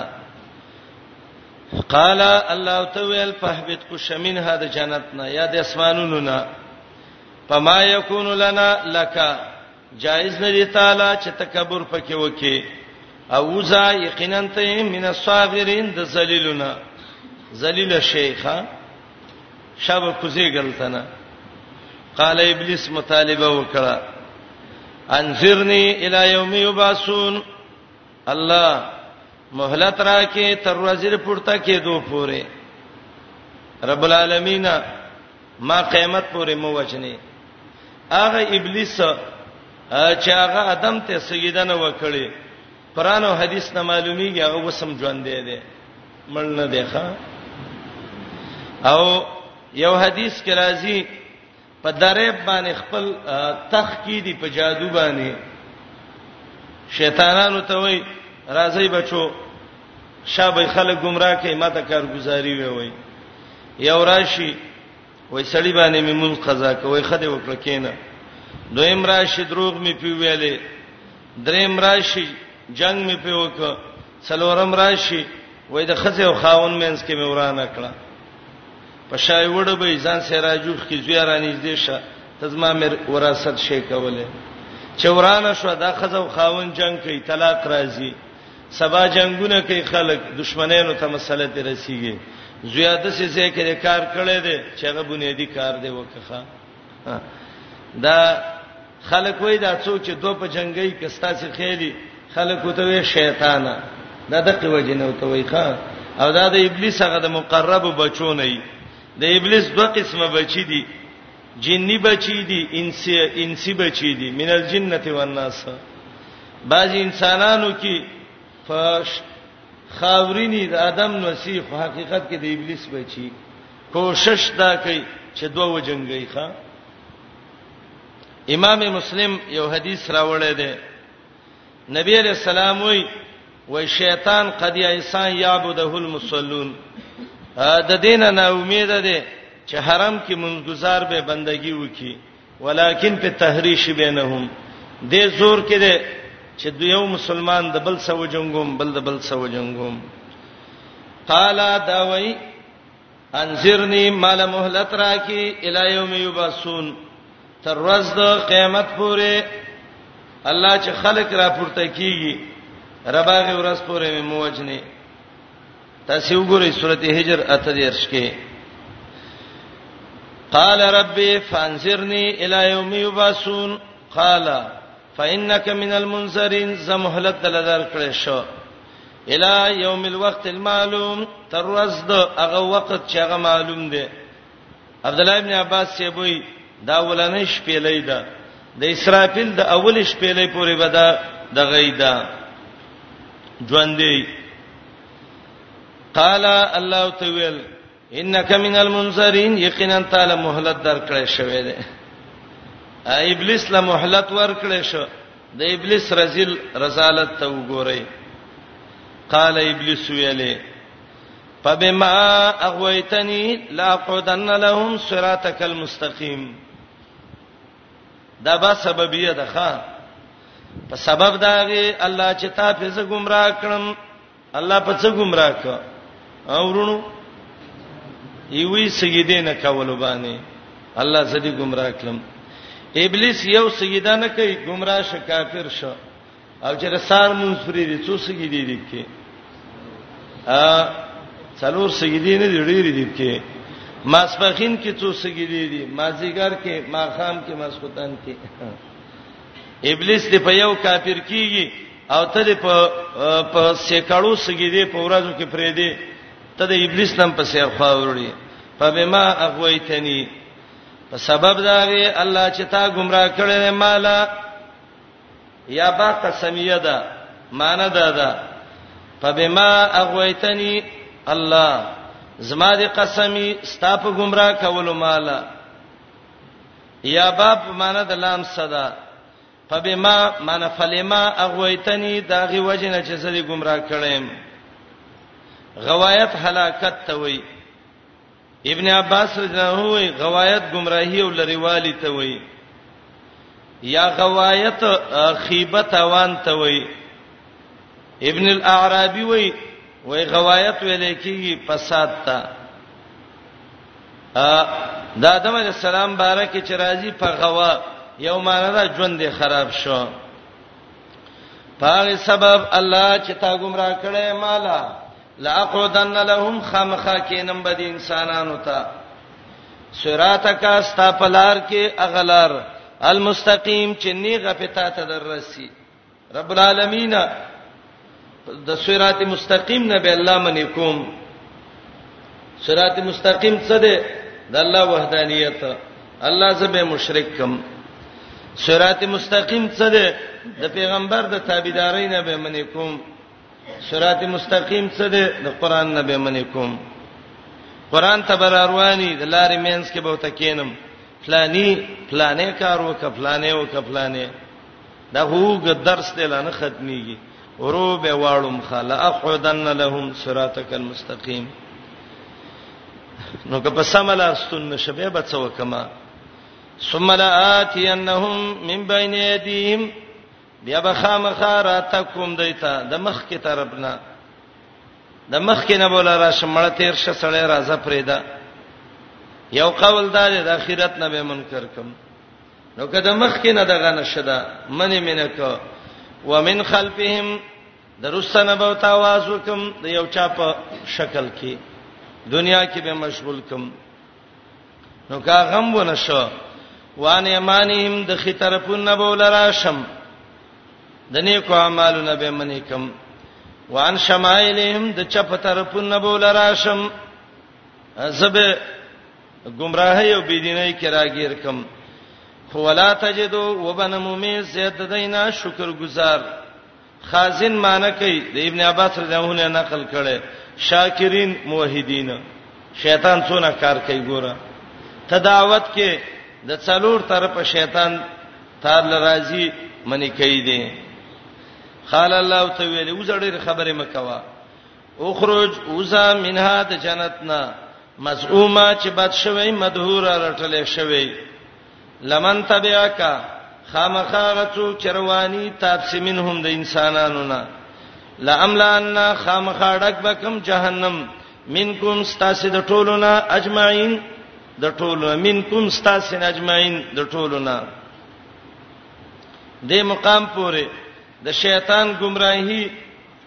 قال الله تعالی فهبت کو شمنها د جنت نه یا د اسمانونو نه فما یکون لنا لک جائز نه دی تعالی چې تکبر پکې وکي او ذا یقینا ته من الصاغرین د ذلیلنا ذلیل شیخا شب کوزی غلطنه قال ابلیس مطالبه وکړه انذرنی الی یوم یبعثون الله مهلت راکې تر ورځې پورته کېدو پورې رب العالمین ما قیامت پورې مو وجنې هغه ابلیس چې هغه ادم ته سجده نه وکړي پرانو حدیث نه معلومیږي هغه وسم ژوند دی دی مړ نه دی ښا او یو حدیث کې راځي په درې باندې خپل تخ کې دی په جادو باندې شیطانانو ته وای راځي بچو شابه خلک گمراه کوي ماته کارګزاري وي وي یو راشي وای سړی باندې مې مون قضا کوي خدای وکړه کینه دویم راشي دروغ مې پی ویلې دریم راشي جنگ مې پی وک څلورم راشي وای د خزه او خاون مینس کې مې ورانه کړه په شای وړه به ځان سراجوخ کې زیارانې دې شه تزما مې وراثت شي کوله چې ورانه شو د خزه او خاون جنگ کوي طلاق راځي سبا جنگونه کوي خلک دشمنانو ته مسله ته رسیږي زیاده سي سي کې کار کړي دي چې هغه بنیادی کار دی وکخه دا خلک وای دا څو چې دوه په جنگي کې ستاسو خېلي خلک وته وي شیطانا دا دغه وجه نه وته وي ښا او دا د ابلیس هغه د مقرب بچو نه دی د ابلیس دوه قسمه بچی دي جنی بچی دي انسی انسی بچی دي من الجنه والناس بعض انسانانو کې فش خاورینی د ادم نصیح حقیقت کې د ابلیس بچی کوشش دا کوي چې دوه وجنګي ښا امام مسلم یو حدیث راوړی دی نبی علیہ السلام وای وای شیطان قد یسان یعبده المصلون د دینه نا امید ده چې حرم کې منځګزار به بندگی وکي ولیکن په تحریش بینهم د زور کې ده چې د یو مسلمان د بل سو جنگوم بل د بل سو جنگوم قال دا وای انذرنی مال مهلت راکی الی یوم یبعثون تر ورځ د قیامت پورې الله چې خلق را پورته کیږي رباغه ورځ پورې موجنه تاسو وګورئ سورته هجر اته دیرش کې قال ربي فانذرني الى يوم يبعثون قال فانک من المنذرین زمهلت دلدار کړې شو الی یوم الوقت المعلوم تر ورځ د هغه وخت چې هغه معلوم دی عبد الله ابن عباس سی وی دا ولنې شپېلې ده د اسرافیل د اول شپېلې پورې بدا د غیدا ژوندې قال الله تعالی انک من المنذرین یقینا تعالی مهلت درکړې شوې ده ابلیس له مهلت ورکړې شو د ابلیس رزل رسالت ته وګورئ قال ابلیس ویلې فبما اغويتني لا قعدن لهم صراطك المستقيم دا به سببیه ده ښا په سبب داغه الله چې تا په زه گمراه کړم الله په څه گمراه ک اورونو یوی سجده نه کول باندې الله زدي گمراه کړم ابلیس یو سجده نه کوي گمراه ش کافر ش او چې رسال مون سوري دي څو سجده دي کې ا څلور سجده نه دي ډېری دي کې ماسپخین کې څو سجده دي مازیګر کې ماخام کې ماسختان کې ابلیس دې په یو کافر کیږي او ته دې په په سیکړو سګې دې په ورځو کې پرې دې ته دې ابلیس نن په سیر خوا وروړي فبما اغویتنی په سبب دا وی الله چې تا گمراه کړې مالا یا با قسمیه ده مان ده ده فبما اغویتنی الله زما دې قسمی ستا په گمراه کولو مالا یا باب معنا د لام صدا فبما معنا فلما اغویتنی دا غي وجنه چې زری گمراه کړم غوایت هلاکت ته وای ابن عباس رضی الله عنه وای غوایت گمراهی او لریوالی ته وای یا غوایت خیبت اوان ته وای ابن الاعرابی وای وای غوایت ویل کیږي فساد ته د آدم علی السلام باره کې چې راځي په غوا یو معنی دا ژوند یې خراب شو په سبب الله چې تا گمراه کړې مالا لاقعدن لهم خامخا کینم بد انسانانو ته صراطک استغفلار کې اغلار المستقیم چې نیغه پتا ته دررسي رب العالمین د صراط مستقیم نه به الله منی کوم صراط مستقیم څه ده د الله وحدانیت الله زبه مشرک کم صراط مستقیم څه ده د پیغمبر د تابعداري نه به منی کوم صراط مستقیم څه ده د قران نه به منی کوم قران ته بر اروانی د لارې مینس کې به تکینم فلانی فلانه کار وک فلانه وک فلانه دا خو اوږد درس دی، لا نه ختمېږي، ورو به واړوم ښه، لاقعدن لهم صراطک المستقیم. نو که په سمه لار ستون نه شوې به څه وکما ثم لآتینهم من بین ایدیهم بیا به خامخا راتکم دیتا د مخ کې طرف نه د مخ کې نه بوله را شمړ تیر شه سړی راځه پرېدا یو قول دا دی د اخرت نه به منکر کم نو کده مخ کې نه دغه نشدا منی منه کو ومن خلفهم درسنه به تاواز وکم د یو چا په شکل کې دنیا کې به مشغول کم نو کا غم ونشو وان ایمانهم د خي طرفون نه بول راشم د نیکو اعمالو نه به منی کم وان شمائلهم د چپ طرفون نه بول راشم زبه گمراهی او بيدینۍ کې راګیر کم خو ولا تجدو وبنمو می زید دینا شکر گزار خازن معنی کوي د ابن عباس رضی الله عنه نقل کړي شاکرین موحدین شیطان څونه کار کوي ګوره تداوت کې د څلور طرف شیطان تار لرازي منی کوي دي قال الله تعالی وزړې خبره مکوا اخرج اوزا منها د جنتنا مزعوما چې بد شوی مدهور رټلې شوی لمن تبعک خامخا غڅو چروانی تابسی منهم د انسانانو نه لاملان خامخا ډک بکم جهنم منکم استاسه د ټولو نه اجمعین د ټولو منکم استاسه اجمعین د ټولو نه د مقام پورې د شیطان گمراهی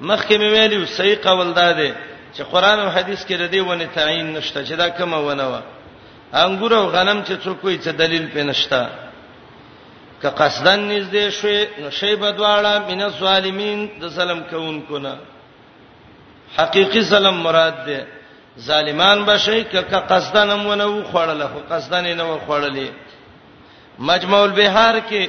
مخکې مې ویلو صحیح قول دا دی چې قران او حدیث کې ردی ونه تعین نشته چې دا کومه ونه و انګور او غنم چې څوک وي څه دلیل پې نشته که قصدن نږدې شوي نو شی بدواړه من الظالمین د ظلم کوونکو نه حقيقي ظلم مراد ده ظالمان بشي که که قصدن هم ونه وخړل خو قصدن نه وخړلې مجموع البحار کې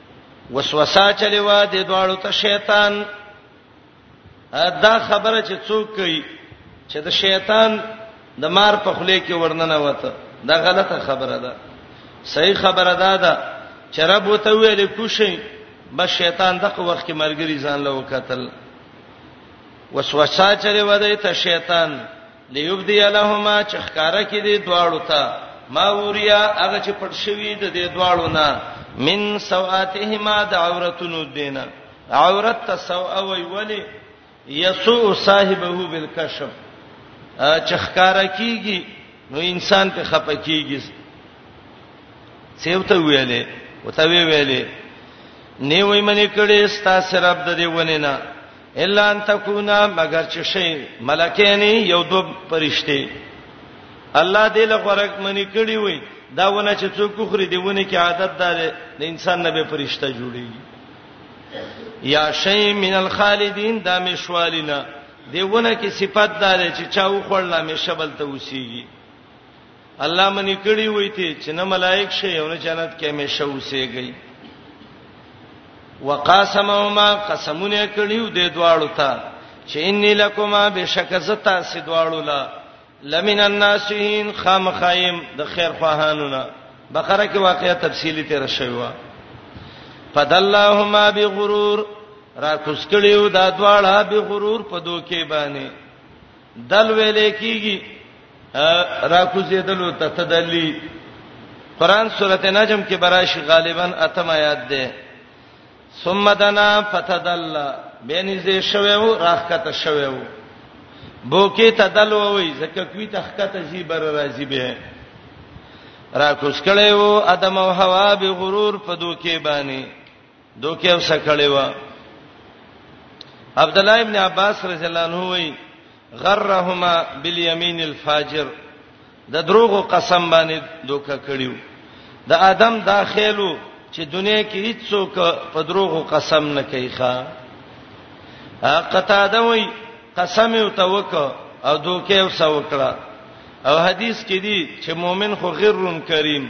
وسوسه چلی و د دواړو ته شیطان دا خبره چې څوک کوي چې د شیطان د مار په خله کې ورننه وته دا غلطه خبره ده صحیح خبره ده دا چې رب وته ویل کوشي بس شیطان دغه وخت کې مرګري ځان له وکتل وسوسه چلی و د ته شیطان ليبدي لهما چخکاره کې دي دواړو ته ما وریا هغه چې پټ شوی د دې دواړو نه من سواتهما د عورتونو دینه عورت ته سو او ویلی یسوع صاحبه بالکشف چخکاره کیږي نو انسان په خپه کیږي سیوته ویلې او ته ویلې نیوې منې کړي ستاسو رب د دې ونینا الا ان تکونا مگر چې شي ملکین یو دو پرشته الله دې له غورک منی کړی وي دا ونه چې څوک خوري دی ونه کې عادت دار د انسان نه به پرشته جوړي یا شی من الخالدین دا مشوالینا دی ونه کې صفات دار چې چا وخړل مې شبل ته وسیږي الله منی کړی وای ته چې نه ملائک شي او نه جنت کې همیشه اوسېږي وقاسمهما قسمونه کړیو د دواړو ته چې انی لکما بشک زتا سی دواړو لا لمن الناسین خامخایم د خیر خواهانونه بقره کې واقعیا تفصیلی تیر شوی و فدلهما بغرور را کوس کړیو دا دواړه بغرور په دوکې باندې دل ویلې کیږي راکوزیدلو ته تدلی قران سورته نجم کې براشي غالبا اتم آیات ده ثم دنا فتدل بنزه شوو راخته شوو بوکي تدل ووي زکه کوي تخکته زی بر راضي به را کوس کړي وو ادم او حوا به غرور په دوکي باندې دوکه او سکړې و عبد الله ابن عباس رضی الله عنه وی غرهما بالیمین الفاجر د دروغو قسم باندې دوکه کړیو د ادم داخلو چې دنیا کې هیڅوک په دروغو قسم نه کوي ښا قطاده وی قسم یو توک او دوکه وسوکړه او حدیث کې دی چې مؤمن خو غرون کریم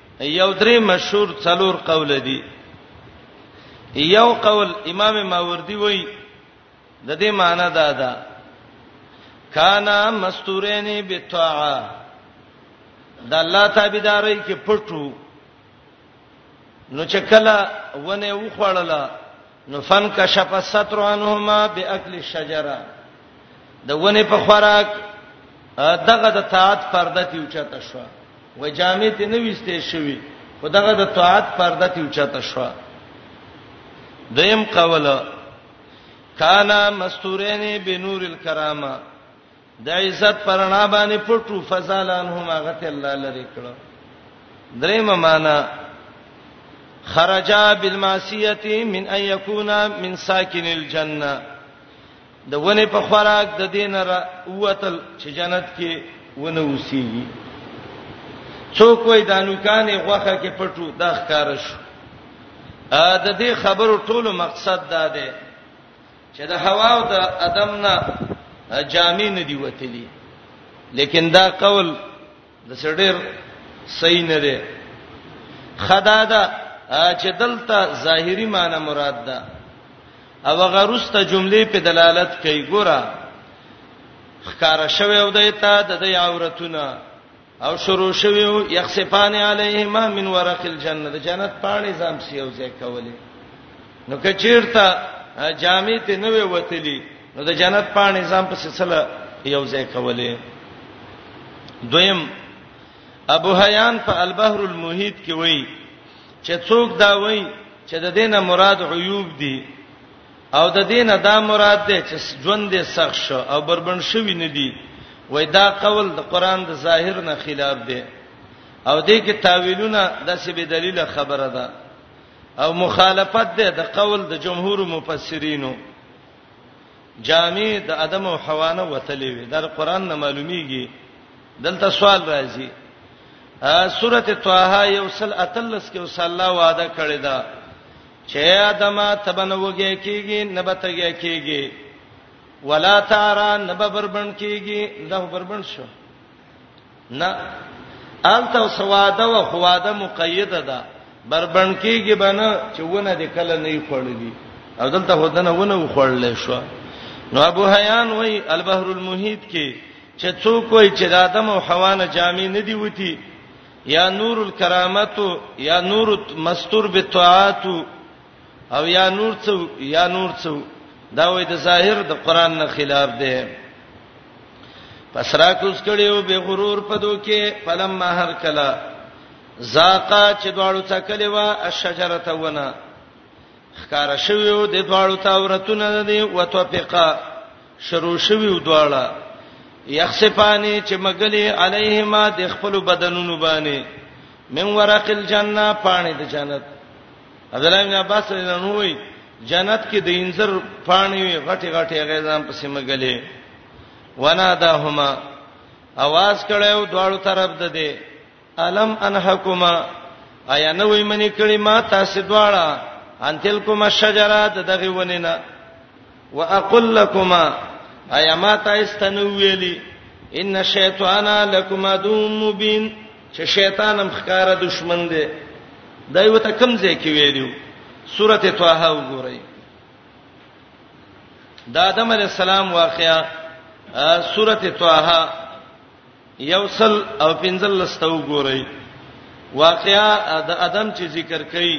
یو درې مشهور څلور قول دي یو قول امام ماوردی وای د دې معنی دا ده کانا مستورین بالطاعه د الله تابعداري کې پټو نو چې کله ونه وخړله نو فن کشف الستر عنهما باكل الشجره د ونه په خوراک دغه د طاعت پرده تیوچته شو و جامې ته نه وسته شوی خو دغه د طاعت پرده ته اوچته شو دیم قول کانا مستورین بنور الکرامه د عزت پرنا باندې پټو فزالانهم غت الله لری کړه دریم معنا خرجا بالمعصیه من ان یکونا من ساکن الجنه د ونې په خوراک د دین را وتل چې جنت کې ونه وسیږي څوک وای د نوکانې غوخه کې پټو دا ښکار شو ا د دې خبرو ټولو مقصد دا دی چې د هوا او د ادم نه جامې نه دی وتلی لیکن دا قول د سړیر صحیح نه دی خدا دا چې دلته ظاهری معنی مراد ده او غروسته جملې په دلالت کوي ګوره خکار شوی او دایته د دې عورتونه او شروع شوی او یخسفان علیهما من ورق الجنه د جنت پانی زام سیو ځای کولې نو کچیرته جامې ته نه وي وتلی نو د جنت په نظام په سلسله یو ځای کولې دویم ابو حیان په البحر المحیط کې وایي چې څوک دا وایي چې د دینه مراد عیوب دي او د دینه دا مراد ده چې ژوند دې سخت شو او بربند شوی نه دي وای دا قول د قران د ظاهر نه خلاف دی او دې کې تاویلونه د څه به دلیل خبره ده او مخالفت ده د قول د جمهور مفسرینو جامع د ادم او حوا نه وتلې وي دا قرآن نه معلومیږي دلته سوال راځي سورته طه یو سل اتلس کې وصلی الله وعده کړی دا چې ادم تبنوږي کیږي نبتږي کیږي ولا تارا نببربن کیږي دا بربن شو نه الته سواده او خواده مقیده ده بربند کیږي بنه چې ونه د کله نه خړلې او دلته هدنه ونه خړلې شو نو ابو حیان وای البحر المحیط کې چې څوک وای چې د آدم او حوا نه جامې نه دی وتی یا نور الکرامت یا نور مستور بالطاعات او یا نور څه یا نور څه دا وې د ظاهر د قران نه خلاف دی پس را کوس کړیو به غرور پدو کې فلم ما هر کلا زاقا چې دواړو څه کلی وا الشجره تونه خکار شویو د دواړو تا ورتونه دی وتوفقا شروع شویو دواړه یخصفانی چې مګلی علیهما د خپل بدنونو باندې من ورق الجنه پانی د جنت عبد الله بن عباس رضی الله عنه وی جنت کې د انځر پانی وی غټي غټي هغه ځان په سیمه غلې ونا دهما आवाज کړو دواړو طرف ده دې الم انحکما ایا نه وی منی کړي ما تاسو دواړه انتل کوما شجرات دغه ونینا واقول لكما ایا ما تاسو تنویلی ان شیطان لکما دوم مبین چې شیطان هم ښکارا دشمن دی دای وته کم ځای کې ویلو سورته طه وګورئ د آدم علی السلام واقعا سورته طه یوصل او پنځل لستو وګورئ واقعا د آدم چې ذکر کړي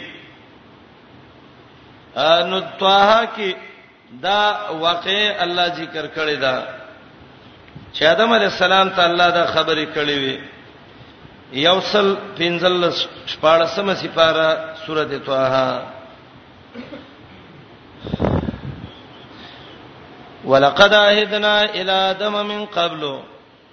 نو طه کې دا واقع الله ذکر کړی دا چې آدم علی السلام ته الله دا خبرې کړې وي یوصل پنځل شپارسمه سپاره سورته طه ولقد عهدنا الى ادم من قبل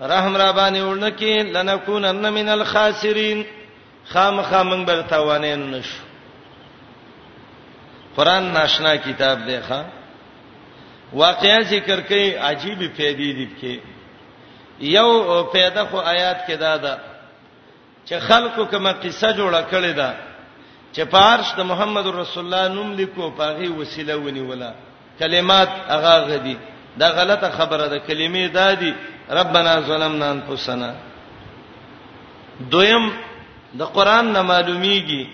رحم را باندې ورنکې لنکونن من الخاسرین خامخا من بر توانین نشو قران ناشنا کتاب دی ښا واقعا ذکر کوي عجیب پیدې دي کې یو پیدا خو آیات کې دا ده چې خلکو کومه قصه جوړه کړې ده چې په عرش د محمد رسول الله نوم لیکو په هغه وسیله ونیوله کلمات هغه غدي دا غلطه خبره ده کلمې دادي ربنا ظلمنا انفسنا دویم د قران نه معلومیږي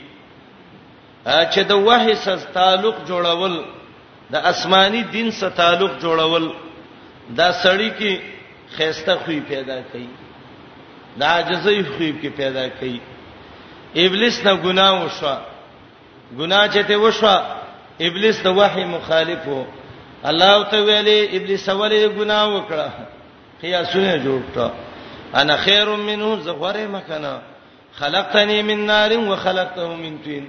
چې د وحی سره تعلق جوړول د آسماني دین سره تعلق جوړول دا سړی کې خيسته خوې پیدا کوي دا عجزې خوې کې پیدا کوي ابلیس نه ګناه وشو ګناه چې ته وشو ابلیس د وحی مخالف وو الله ته ویلي ابلیس ولې ګناه وکړه قیاسونه جوړ کړه انا خیر منه زغره مکنه خلقتنی من نار و خلقته من طين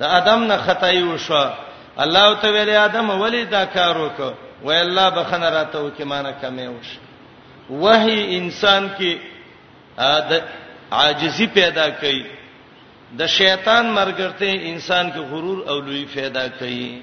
د ادم نه خدای وشو الله ته ویل ادم ولی دا کار وکړ و الله بخنه راته وکي مانه کمې وش وحي انسان کې د عاجزي پیدا کوي د شیطان مرګرته انسان کې غرور او لوی پیدا کوي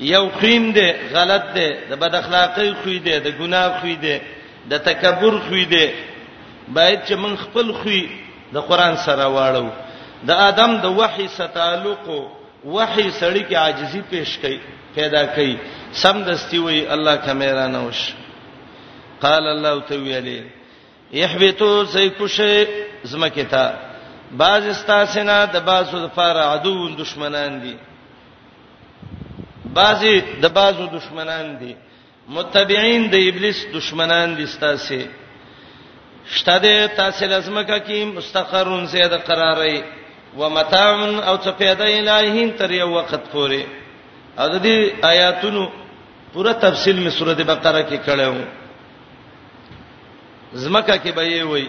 یو خیم دی غلط دی د بد اخلاقی خوې دی د ګناه خوې دی د تکبر خوې دی باید چې من خپل خوې د قران سره واړو د ادم د وحی ستالوق وحی سړی کې عاجزی پیش کړي پیدا کړي سم دستی وی الله کمیرا نوش قال الله تعالی یحبتو سیکوشه زمکه تا باز استاسنا د باسو د فار عدو دشمنان دي بعضی د بعضو دشمنان دي متبعين د ابلیس دشمنان دي ستاسو شته د تاسو لازمکه کې مستقرون زیاده قرارې ومتاعن او څه پیدا الہین تر یو وخت پورې او د دې آیاتونو پوره تفصیل می سورته بقره کې کړو زمکه کې به یې وایي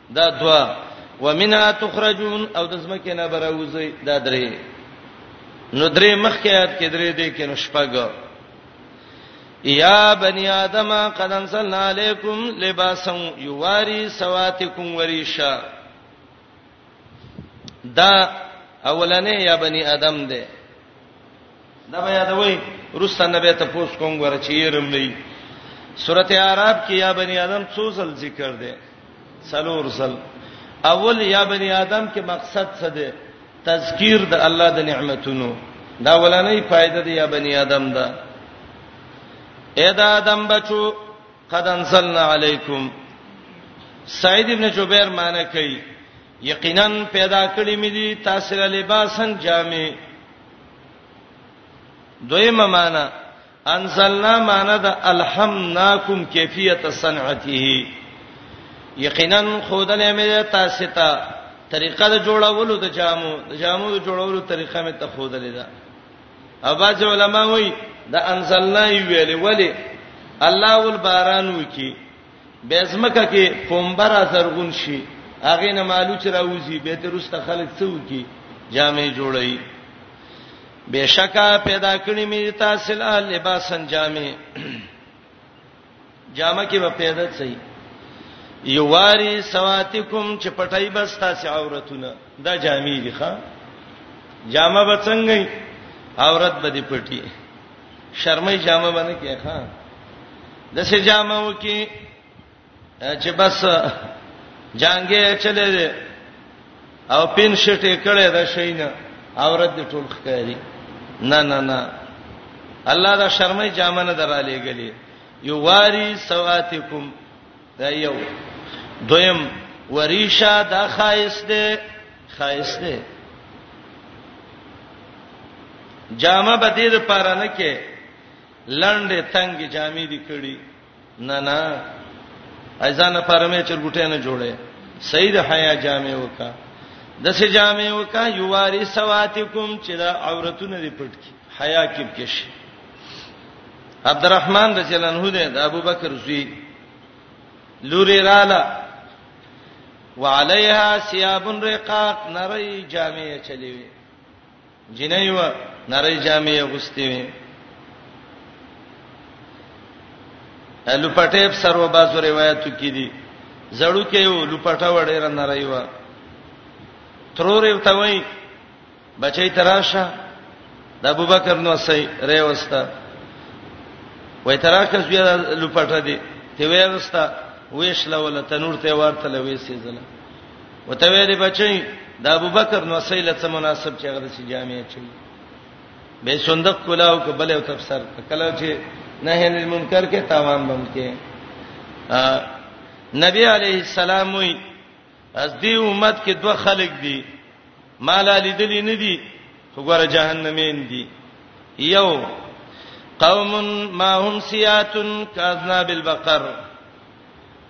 دا دوا ومنها تخرجون او د زمکه نه براوځي دا درې نو درې مخکې آیات کې درې دې کې نو شپږ یا بنی آدم قد انزلنا علیکم لباسا یواری سواتکم وریشا دا اولنې یا بنی آدم ده دا به یادوي روسته نبی ته پوس کوم غره چې يرم نه سورته اعراف کې یا بنی آدم څو ځل ذکر دی څلور ځل اول یا بنی آدم کې مقصد څه دی تذکیر د الله د نعمتونو دا ولنې فائدہ دی یا بنی آدم دا اے دا آدم بچو قد انزلنا علیکم سعید ابن جبیر معنی کوي یقینا پیدا کړی مې دي تاسو له لباسن جامې دویمه معنا انزلنا معنا د الحمناکم کیفیت صنعته یقینا خودلې مې تاسو ته طریقه د جوړولو د جامو د جامو د جوړولو طریقه مې ته خودلې ده اباځ علماء وایي د انزلنا ویلې ولی الله ول باران وکي به زمکه کې پومبر زرغون شي هغه نه مالو چې راوځي به تر اوسه خلک څو کی جامې جوړي بشکا پیدا کړی می تاسو له لباسن جامې جامه کې به پیدا شي یواری سواتکم چې پټای بس تاسو عورتونه دا جامې دي ښا جامه به څنګه عورت به دې پټي شرمې جامه باندې کې ښا د سه جامه وکي چې بس جانګې چلے دي او پین شټې کړې د شینه عورت دې ټول ښکاری نه نه نه الله دا شرمې جامه نه درالې غلي یو واری سواتکم دا یو دویم وریشا دا خایس دی خایس دی جامه به دې لپاره نه کې لنډه تنګي جامې دي کړي نه نه ایزان لپاره مې چرګټه نه جوړه سید حیا جامې وکا د سې جامې وکا یواری سواتکم چې دا عورتونه دې پټ کی حیا کې کې شي عبدالرحمن رضی الله عنه ده د ابوبکر زوی لوري رااله وعليها ثياب رقاق نری جامې چلی وي جنې و نری جامې غوستي وي الو پټېب سرو بازو روایتو کې دي زړو کې و لو پټا وړې رنه رايوا ترور یو ته وای بچی تراشه د ابوبکر نو سي ریوستا وای تراکه زوی لپټه دی ته ویوستا ویش لول تنور ته ورته لوي سي زله وته ویری بچی د ابوبکر نو سي لڅ مناسب چې هغه سي جامع چي به صندوق کولاو کبل او تفسر کله چې نه هن المنکر کې تاوان بم کې نبی علیہ السلام وی از دې امت کې دوه خلک دي مال لیدلی نه دي وګوره جهنمین دي یو قوم ما هم سیات کاذنا بالبقر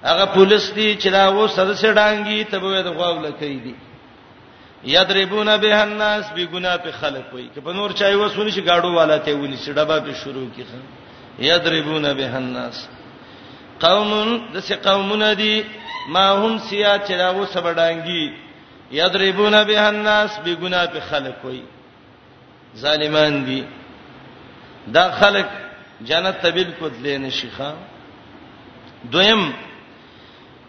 هغه پولیس دي چې دا و سره سړانګي ته به د غواو لکې دي یضربون به الناس بی ګنا په خلق وای که په نور چای وسونی شي گاډو والا ته ونی چې ډبا په شروع کی خان یضربون به الناس قوم د څه قومونه دي ما هم سیا چې دا و سبډانګي یضربون به الناس بی ګنا په خلق وای ظالمان دي دا خلق جنت ته بالکل لین شي خان دویم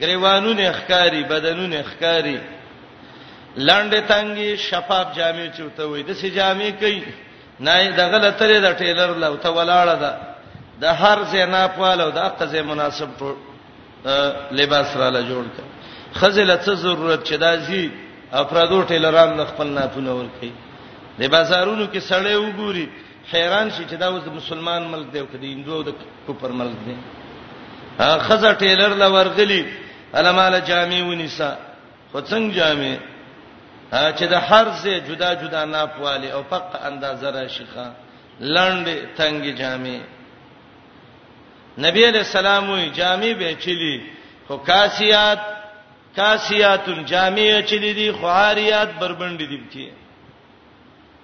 ګریوانونه ښکاری بدنونه ښکاری لاندې تنګي شفاف جامې چوته وي د سې جامې کوي نه د غلطره د ټیلر لو ته ولاړه ده د هر زینا پاله د اقزه مناسب ټول لباس را ل جوړ کړ خزله څه ضرورت چې دازي افرادو ټیلران خپل نه پونه ور کوي د بازارونو کې سړې وګوري حیران شي چې دا اوس د مسلمان ملک دی او کدی هندو او د کوپر ملک دی خزه ټیلر لا ورغلی علماله جامع ونیسا خو څنګه جامع چې د هر څه جدا جدا ناپواله او پق اندازه را شيخه لاندې تنګ جامع نبی علیہ السلام وی جامع به چلی خو کاسیات کاسیات جامع چلی دي خواریات بربند دي کی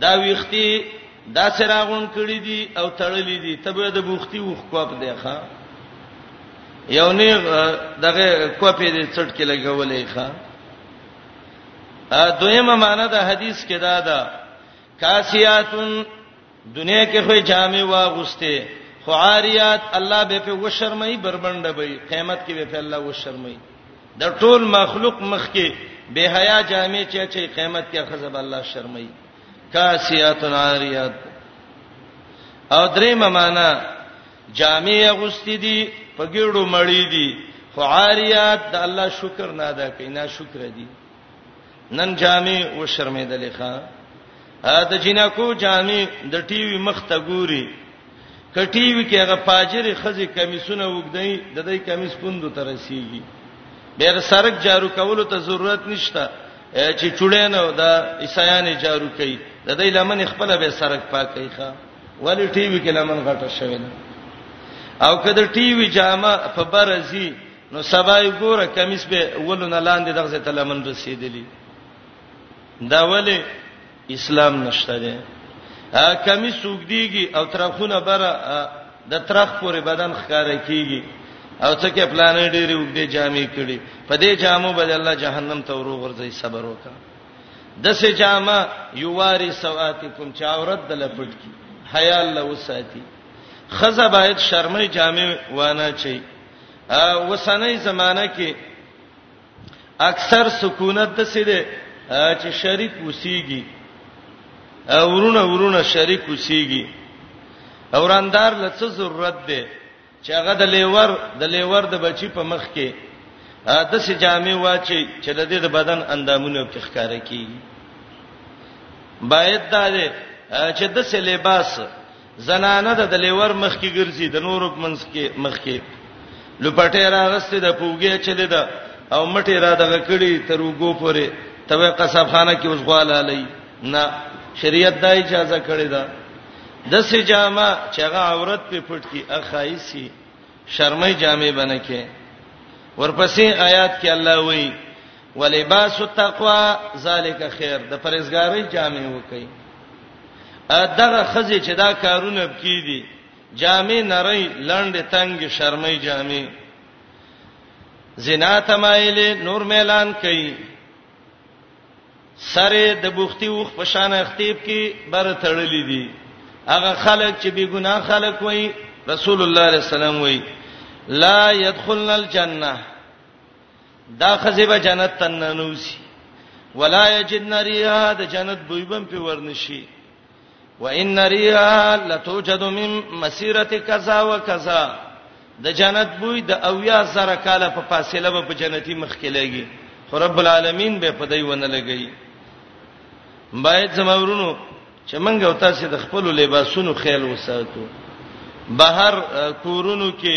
دا ویختی دا سراغون کړی دي او تړلې دي تبه د بوختی وخ کوپ دی ښا یو نه دغه کوپې دې څټ کې لګولې ښا دویمه معنی د حدیث کې دا ده کاسیاتن دنیا کې خو جامې واغوسته خو عاریات الله به په وشرمای بربنده به قیامت کې به په الله وشرمای د ټول مخلوق مخ کې بے حیا جامې چې چې قیامت کې خزب الله شرمای کاسیات عاریات او درې ممانا جامې اغوستې دي په ګړو مړې دي خو عاریات د الله شکر نه ادا کوي نه شکر دي نن جامع و شرمېدلې ښا د جنکو جامع د ټي وي مخ ته ګوري کټي وي کې هغه فاجرې خزي کمیسونه وګدای د دې کمیس پوندو تر رسیږي بیر سرک جارو کولو ته ضرورت نشته چې چړې نه دا عیسایان جارو کوي د دې لمن خپل به سرک پاکي ښا ولی ټي وي کې لمن غټه شوی او کله ټي وي جامه په برزي نو سبا یې ګوره کمیس به ولونه لاندې دغه ته لمن رسیدلی دا ولی اسلام نشته دی ا کمیس وګدیږي او ترخونه بره د ترخ پورې بدن ښکارا کیږي او څه کې پلانې ډېری وګدې جامې کړي په دې جامو بدل الله جهنم ته ورو ورځي صبر وکړه د سه جامه یواری سواتکم چا عورت د لپټ کی حیا الله وساتی خزه باید شرمې جامې وانه چي وسنۍ زمانہ کې اکثر سکونت د څه دی چې شریک وسیږي ورونه ورونه شریک وسیږي اوراندار لڅ ضرورت دی چې هغه د لیور د لیور د بچی په مخ کې د سې جامې واچي چې د دې د بدن اندامونو کې ښکارا کیږي باید دا دې چې د سې لباس زنانه ده د لیور مخ کې ګرځي د نورو منځ کې مخ کې لپټه راغسته د پوګې چلی ده او مټې را دغه کړي تر وګو پورې ته قصابخانه کې اوس غواله لای نه شریعت دا اجازه کړې ده د سجامه چې هغه عورت په پټ کې اخایسي شرمای جامې بنه کې ورپسې آیات کې الله وایي ولباس التقوا ذالک خیر د پرهیزګاری جامې وکي دغه خزي چې دا کارونه بکی دي جامې نری لنډه تنگ شرمای جامې زنا تمایل نور ميلان کوي سره د بوختي وخ په شان اختیب کې بر تړلې دي هغه خلک چې بی ګناه خلک وای رسول الله صلی الله علیه وسلم وای لا يدخلن الجنه دا خزیب جنت تننوسی ولا یجدن ریها د جنت بویبم په ورنشي وان ريها لتوجد من مسيره كذا وكذا د جنت بوی د اویا زره کاله په فاصله به په جنتی مخ کې لګي خو رب العالمین به په دای ونه لګي باید زمورونو چې منګه او تاسو د خپل لباسونو خیال وساتو بهر کورونو کې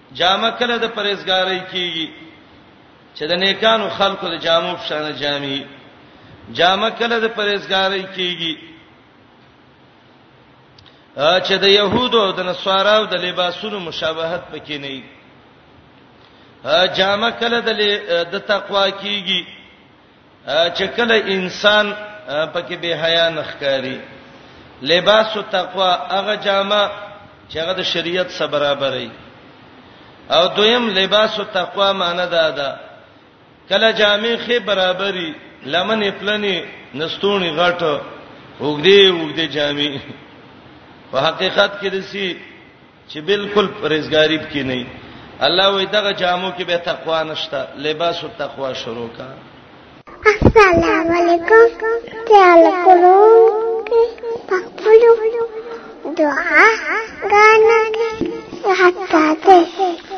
جامه کله د پرېزګارۍ کیږي چې د نیکانو خلکو د جامو په شان جامي جامه کله د پرېزګارۍ کیږي چې د يهودو او د نصاراو د لباسونو مشابهت پکې نه وي جامه کله د د تقوا کیږي چې کله انسان پکې به حیا نه ښکاری لباس التقوا هغه جامه چې هغه د شریعت سره برابرې او دویم لباس التقوا معنی دا ده کله جامې خې برابرې لمن پلنې نستونی غټ وګدي وګدي جامې په حقیقت کې دسی چې بالکل پرېزګاری پکې نه وي الله وې دغه جامو کې به تقوا نشته لباس التقوا شروع کا السلام علیکم تعال کولو پخپلو دعا غانا حتا ته